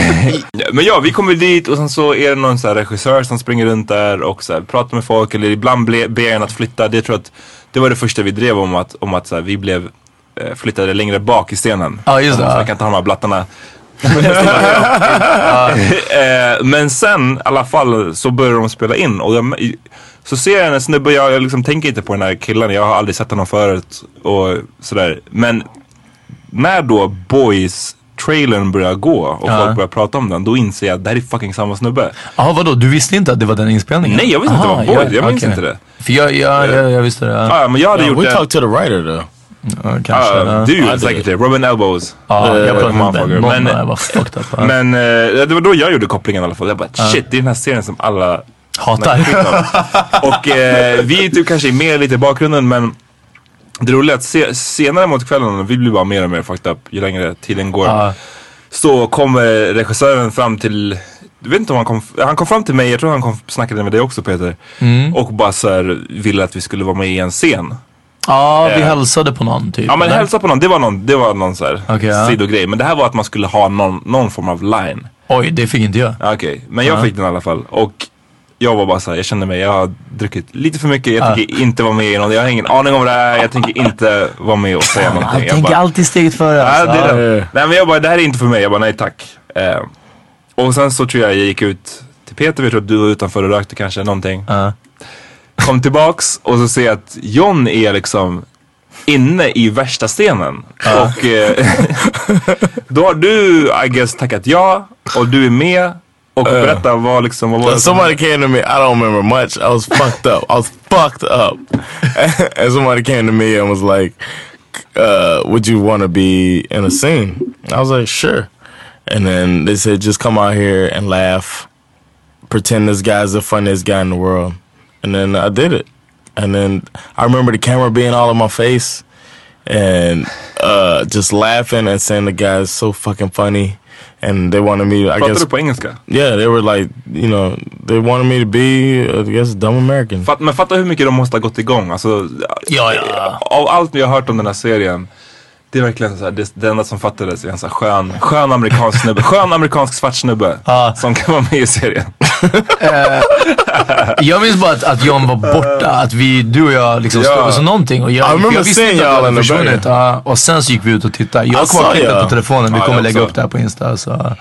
men ja, vi kommer dit och sen så är det någon så regissör som springer runt där och så här, pratar med folk eller ibland ber en att flytta. Det tror jag att det var det första vi drev om att, om att så här, vi blev eh, flyttade längre bak i scenen. Ja, just det, Så ja. jag kan ha de här blattarna. eh, men sen i alla fall så börjar de spela in och jag, så ser jag en snubbe, jag, jag liksom tänker inte på den här killen, jag har aldrig sett honom förut och sådär. Men när då Boys trailern börjar gå och folk börjar prata om den, då inser jag att det här är fucking samma snubbe. Jaha vadå, du visste inte att det var den inspelningen? Nej, jag visste inte Aha, att det var Boys. Jag minns inte det. För jag, jag, jag, jag visste det. Ja, men jag hade Yeah, gjort we det. talked to the writer though. ja, kanske. Du det- säkert det. Robin Elbows. Eh, jag pratade med motherfucker. Ben. Någon Men- eh, det var då jag gjorde kopplingen i alla fall. Jag bara shit, det är den här serien som alla Hatar. Och eh, vi är typ kanske med lite i bakgrunden men det roliga är att se, senare mot kvällen, vi blir bara mer och mer fucked up ju längre tiden går. Ja. så kommer regissören fram till, jag vet inte om han kom, han kom fram till mig, jag tror han kom, snackade med dig också Peter. Mm. Och bara så här, ville att vi skulle vara med i en scen. Ja, vi Eh. hälsade på någon typ. Ja men eller? hälsa på någon, det var någon, det var någon så här Okej, ja. sidogrej. Men det här var att man skulle ha någon, någon form av line. Oj, det fick inte jag. Ja, Okej, men jag Ja. fick den i alla fall. Och jag var bara så här, jag kände mig, jag har druckit lite för mycket, jag Ja. tänker inte vara med i någon, jag har ingen aning om det är, jag tänker inte vara med och säga någonting. Han Jag tänker bara, alltid steget före. Alltså. det är Ja. det. Nej men jag bara, det här är inte för mig. Jag bara, nej tack. Eh, och sen så tror jag jag gick ut till Peter, vi tror att du var utanför och rökte kanske någonting. Ja. Kom tillbaks och så ser jag att John är liksom inne i värsta scenen. Och eh, då har du, I guess, tackat ja och du är med. Och berätta vad liksom, vad var det som- Somebody came to me. I don't remember much. I was fucked up. I was fucked up. and somebody came to me and was like, uh, "Would you want to be in a scene?" I was like, "Sure." And then they said, "Just come out here and laugh, pretend this guy's the funniest guy in the world." And then I did it. And then I remember the camera being all in my face and uh, just laughing and saying the guy's so fucking funny. And they wanted me, I Pratar guess. du på engelska? Yeah, they were like, you know, they wanted me to be, I guess, dumb American. Fatt, men fatta hur mycket de måste ha gått igång. Alltså, Ja, ja. Av allt vi har hört om den här serien. Det är verkligen så här, det, det enda som fattades är en så här skön, skön amerikansk snubbe. Skön amerikansk svart snubbe. Ja. Som kan vara med i serien. Jag minns bara att, att John var borta, att vi, du och jag liksom Ja. stod och så någonting. Och jag, I remember jag visste seeing inte att y'all du in hade the försvunnit. Ja, och sen så gick vi ut och tittade. Jag har I kvar saw klippet you. på telefonen, vi kommer jag lägga upp det här på Insta. Så.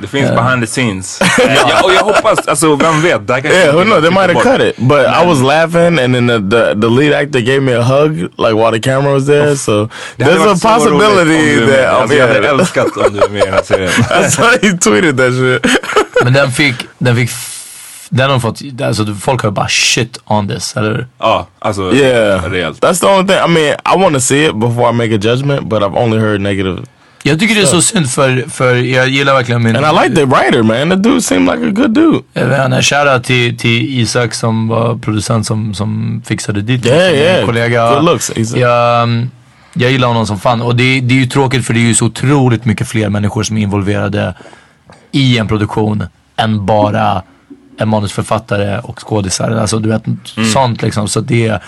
Det finns behind the scenes. ja, och jag hoppas, alltså vem vet. Det här kanske Yeah, who knows? They might have cut it. But I was laughing, and then the, the the lead actor gave me a hug, like while the camera was there. So there's a possibility that alltså, Jag hade yeah. älskat om du är med i den här serien. That's why he tweeted that shit. Men den fick, den fick, den har fått, alltså folk har bara shit on this, eller hur? Ja, alltså Yeah, rejält. that's the only thing. I mean, I want to see it before I make a judgment, but I've only heard negative. Jag tycker det är så synd för, för jag gillar verkligen min... And I like the writer, man. The dude seemed like a good dude. Jag vet inte, shoutout till, till Isak som var producent som, som fixade dit Yeah, som en yeah. kollega. Good looks, Isak. Jag, um, jag gillar honom som fan och det, det är ju tråkigt för det är ju så otroligt mycket fler människor som är involverade i en produktion än bara en manusförfattare och skådisar. Alltså du vet, sånt liksom. Så det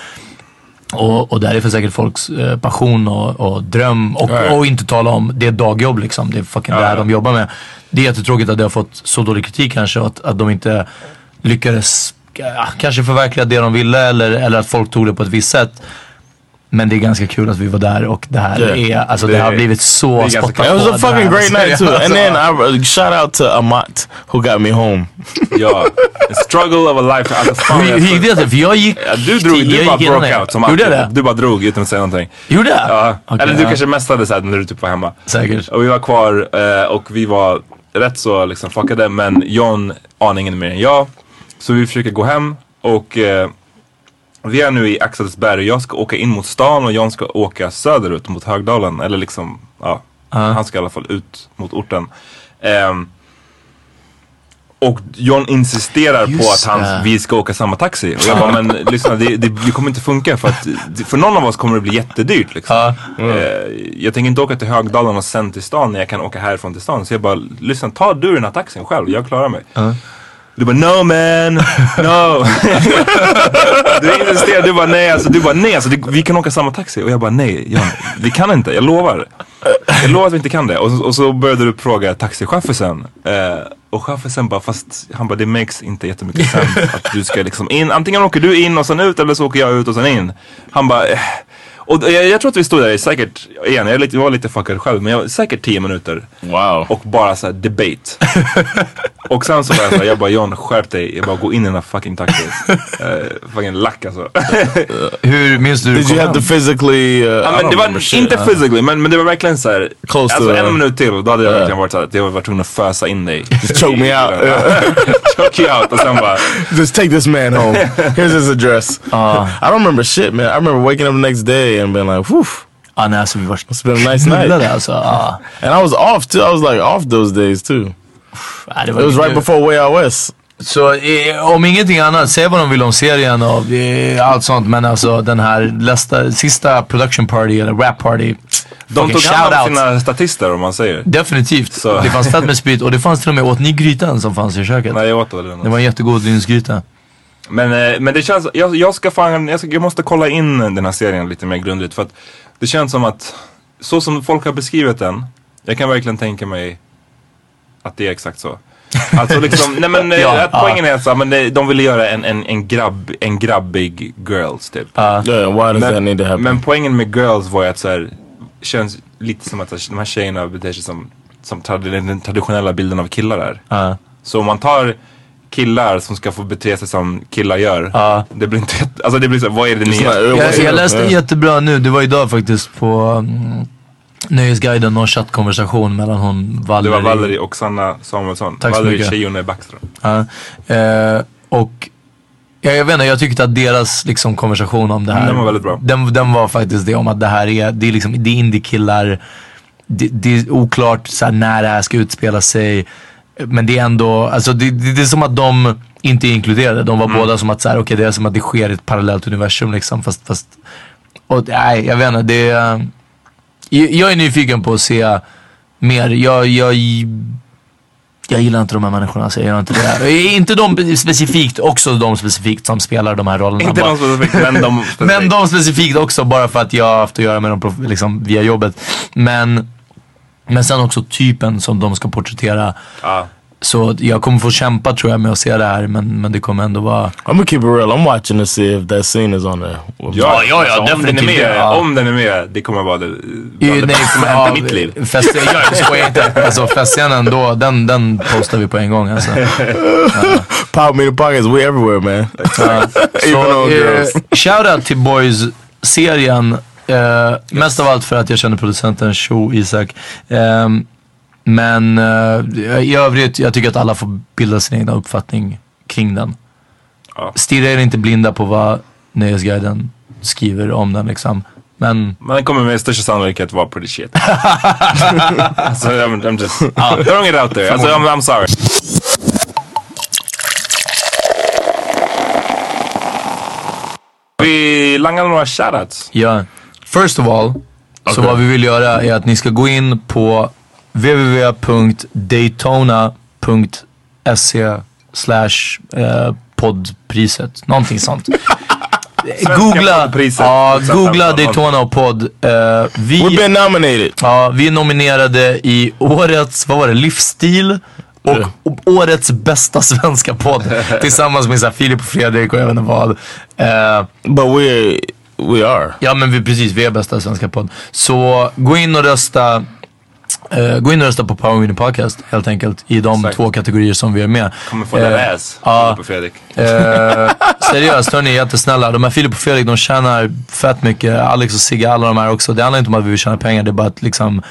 och, och där är för säkert folks eh, passion och, och dröm och, Right. och inte tala om, det är dagjobb liksom. Det är fucking det här de jobbar med. Det är jättetråkigt att det har fått så dålig kritik kanske att, att de inte lyckades ja, kanske förverkliga det de ville eller, eller att folk tog det på ett visst sätt. Men det är ganska kul att vi var där och det här Yeah. är, alltså det, Det- har blivit så spottat kul. It was på a fucking great night too. And Alltså, then I shout out to Amat who got me home. Ja, struggle of a life. Alltså, hur, gick det till? För jag gick... Ja, du drog, du bara broke out som Gjorde det? Du bara drog utan att säga någonting. Gjorde jag? Ja. Okej, Eller du ja. kanske mästade såhär när du typ var hemma. Säkert. Och vi var kvar eh, och vi var rätt så liksom fuckade men John aningen mer än jag. Så vi försöker gå hem och eh, vi är nu i Axelsberg jag ska åka in mot stan och John ska åka söderut mot Högdalen. Eller liksom, ja. Han ska i alla fall ut mot orten. Ehm, och John insisterar på Just att han, det. vi ska åka samma taxi. Och jag bara, men lyssna det, det, det kommer inte funka för att för någon av oss kommer det bli jättedyrt liksom. Ja. Eh, jag tänker inte åka till Högdalen och sen till stan när jag kan åka härifrån till stan. Så jag bara, lyssna ta du den här taxin själv, jag klarar mig. Du bara no man, no. du insisterar, du bara nej alltså, du bara nej alltså, det, vi kan åka samma taxi. Och jag bara nej, Jan, vi kan inte, jag lovar. Jag lovar att vi inte kan det. Och, så- och så började du fråga taxichauffören. Eh, och chauffören bara, fast han bara det makes inte jättemycket sense att du ska liksom in. Antingen åker du in och sen ut eller så åker jag ut och sen in. Han bara, eh. Och jag, jag tror att vi stod där i säkert, igen jag var lite fuckad själv, men jag, säkert 10 minuter. Wow. Och bara så här debate. och sen så var jag såhär, jag bara John skärp dig, jag bara gå in i den här fucking taxin. Uh, fucking lack alltså. Hur minns du Did you have to physically? Uh, Ja, men det var inte physically men, men det var verkligen såhär, Close alltså to, en uh, minut till då hade jag verkligen varit såhär, att jag var tvungen att fösa in dig. Just choke me out. choke you out och sen bara, Just take this man home. Here's his address. I don't remember shit, man. I remember waking up the next day and being like, whew. Ja, nej, alltså vi var It's been a nice night. alltså. Ja. And I was off too. I was like off those days too. Ja, det It var was right before Way Out West. Så eh, om ingenting annat, säg vad de vill om serien och eh, allt sånt. Men alltså den här lästa, sista production party eller rap party. De tog hand om sina statister om man säger. Definitivt. Så. Det fanns fett med sprit och det fanns till och med, åt ni grytan som fanns i köket? Nej jag åt väl den. Det var en jättegod linsgryta. Men, eh, men det känns, jag, jag ska fan, jag, ska, jag måste kolla in den här serien lite mer grundligt för att det känns som att så som folk har beskrivit den, jag kan verkligen tänka mig att det är exakt så. Alltså liksom, nej men eh, Ja, att ja. poängen är så, men det, de ville göra en, en, en, grabb, en grabbig girls typ. Yeah, why does that need to Men, happen? men poängen med girls var ju att så här, känns lite som att så här, de här tjejerna beter sig som, som trad- den traditionella bilden av killar är. Ja. Så om man tar killar som ska få bete sig som killar gör. Ja. Det blir inte, jätte- alltså det blir så, vad är det nya? Jag, jag läste jättebra nu, det var idag faktiskt på mm, Nöjesguiden någon chattkonversation mellan hon Det Valerie. var Valerie och Sanna Samuelsson. Tack så Valerie. Tjejone Backström. Ja, eh, och ja, jag vet inte, jag tyckte att deras liksom, konversation om det här. Den var väldigt bra. Den, den var faktiskt det om att det här är, det är liksom, det är indiekillar. Det, det är oklart så här, när det här ska utspela sig. Men det är ändå, alltså det, det, det är som att de inte är inkluderade. De var Mm. båda som att så här, okej det är som att det sker ett parallellt universum liksom. Fast, fast och nej, jag vet inte, det är, jag, är nyfiken på att se mer. Jag, jag, jag gillar inte de här människorna, så jag gör inte det. Inte de specifikt, också de specifikt som spelar de här rollerna. Inte de specifikt, men de specifikt. men de specifikt också, bara för att jag har haft att göra med dem liksom, via jobbet. Men, men sen också typen som de ska porträttera. Ja. Så jag kommer få kämpa tror jag med att se det här, men, men det kommer ändå vara... I'm gonna keep it real. I'm watching to see if that scene is on there. Ja, ja, ja, om den är med, Ja. om den är med, det kommer vara det, bland det nej, bästa som har hänt i mitt liv. Fest, jag skojar inte. Alltså festscenen då, den, den postar vi på en gång alltså. Power Meter Podcast, we everywhere man. Ja. Even Så, on eh, girls. shoutout till Boys-serien. Eh, Mest av allt för att jag känner producenten Sho Isak. Ehm, men eh, i övrigt, jag tycker att alla får bilda sin egna uppfattning kring den. Ja. Stirra er inte blinda på vad Nöjesguiden skriver om den liksom. Men den kommer med största sannolikhet vara pretty shit. alltså, I'm, I'm just throwing it out there. Alltså, I'm, I'm sorry. Vi langar några shoutouts. Ja. First of all, så Okej. vad vi vill göra är att ni ska gå in på www.daytona.se slash eh, poddpriset. Någonting sånt. googla, ja, googla Daytona och podd. Eh, vi, We've been nominated. ja, vi är nominerade i årets, vad var det, livsstil och årets bästa svenska podd. tillsammans med så här, Filip och Fredrik och jag vet inte vad. Eh, But we we are. Ja men vi, precis, vi är bästa svenska podd. Så gå in och rösta eh, gå in och rösta på Power Mini Podcast helt enkelt i de Exakt. två kategorier som vi är med. Kommer få Eh, den ass. ja. Filip och Fredrik. Eh, seriöst, hörni, jättesnälla. De här Filip och Fredrik, de tjänar fett mycket. Alex och Sigge, alla de här också. Det handlar inte om att vi vill tjäna pengar, det är bara att liksom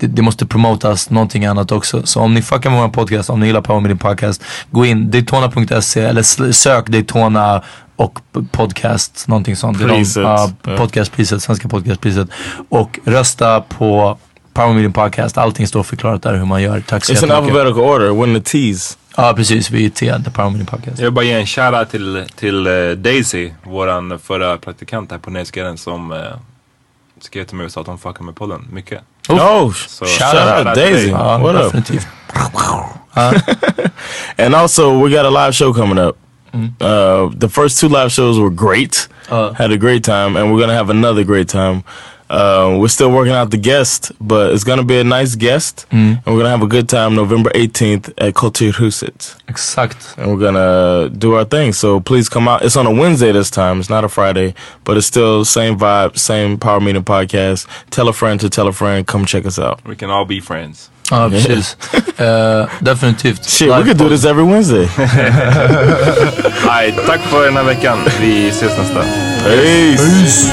det, det måste promotas någonting annat också. Så om ni fuckar med vår podcast, om ni gillar Power Meeting Podcast, gå in Daytona.se eller sök Daytona och podcast, någonting sånt. Priset. ja, podcastpriset, svenska podcastpriset. Och rösta på Power Meeting Podcast. Allting står förklarat där hur man gör. Tack så It's jättemycket. alphabetical order. We're in the T's. Ja precis, vi är T, The Power Meeting Podcast. Jag vill bara ge en shoutout till, till eh, Daisy, våran förra praktikant här på Nöjesguiden som uh, skrev till mig och sa att hon fuckar med podden mycket. Oh, Så shout out Daisy. Ja, What up? And also, we got a live show coming up. Uh, the first two live shows were great. Uh. Had a great time, and we're gonna have another great time. Uh, we're still working out the guest, but it's gonna be a nice guest, and we're gonna have a good time November 18th at Kulturhuset. Exakt. And we're gonna do our thing. So please come out. It's on a Wednesday this time. It's not a Friday, but it's still same vibe, same Power Meeting podcast. Tell a friend to tell a friend. Come check us out. We can all be friends. Ja, precis. Eh, definitivt. Shit, we could do this every Wednesday. Nej, tack för den här veckan. Vi ses nästa. Peace.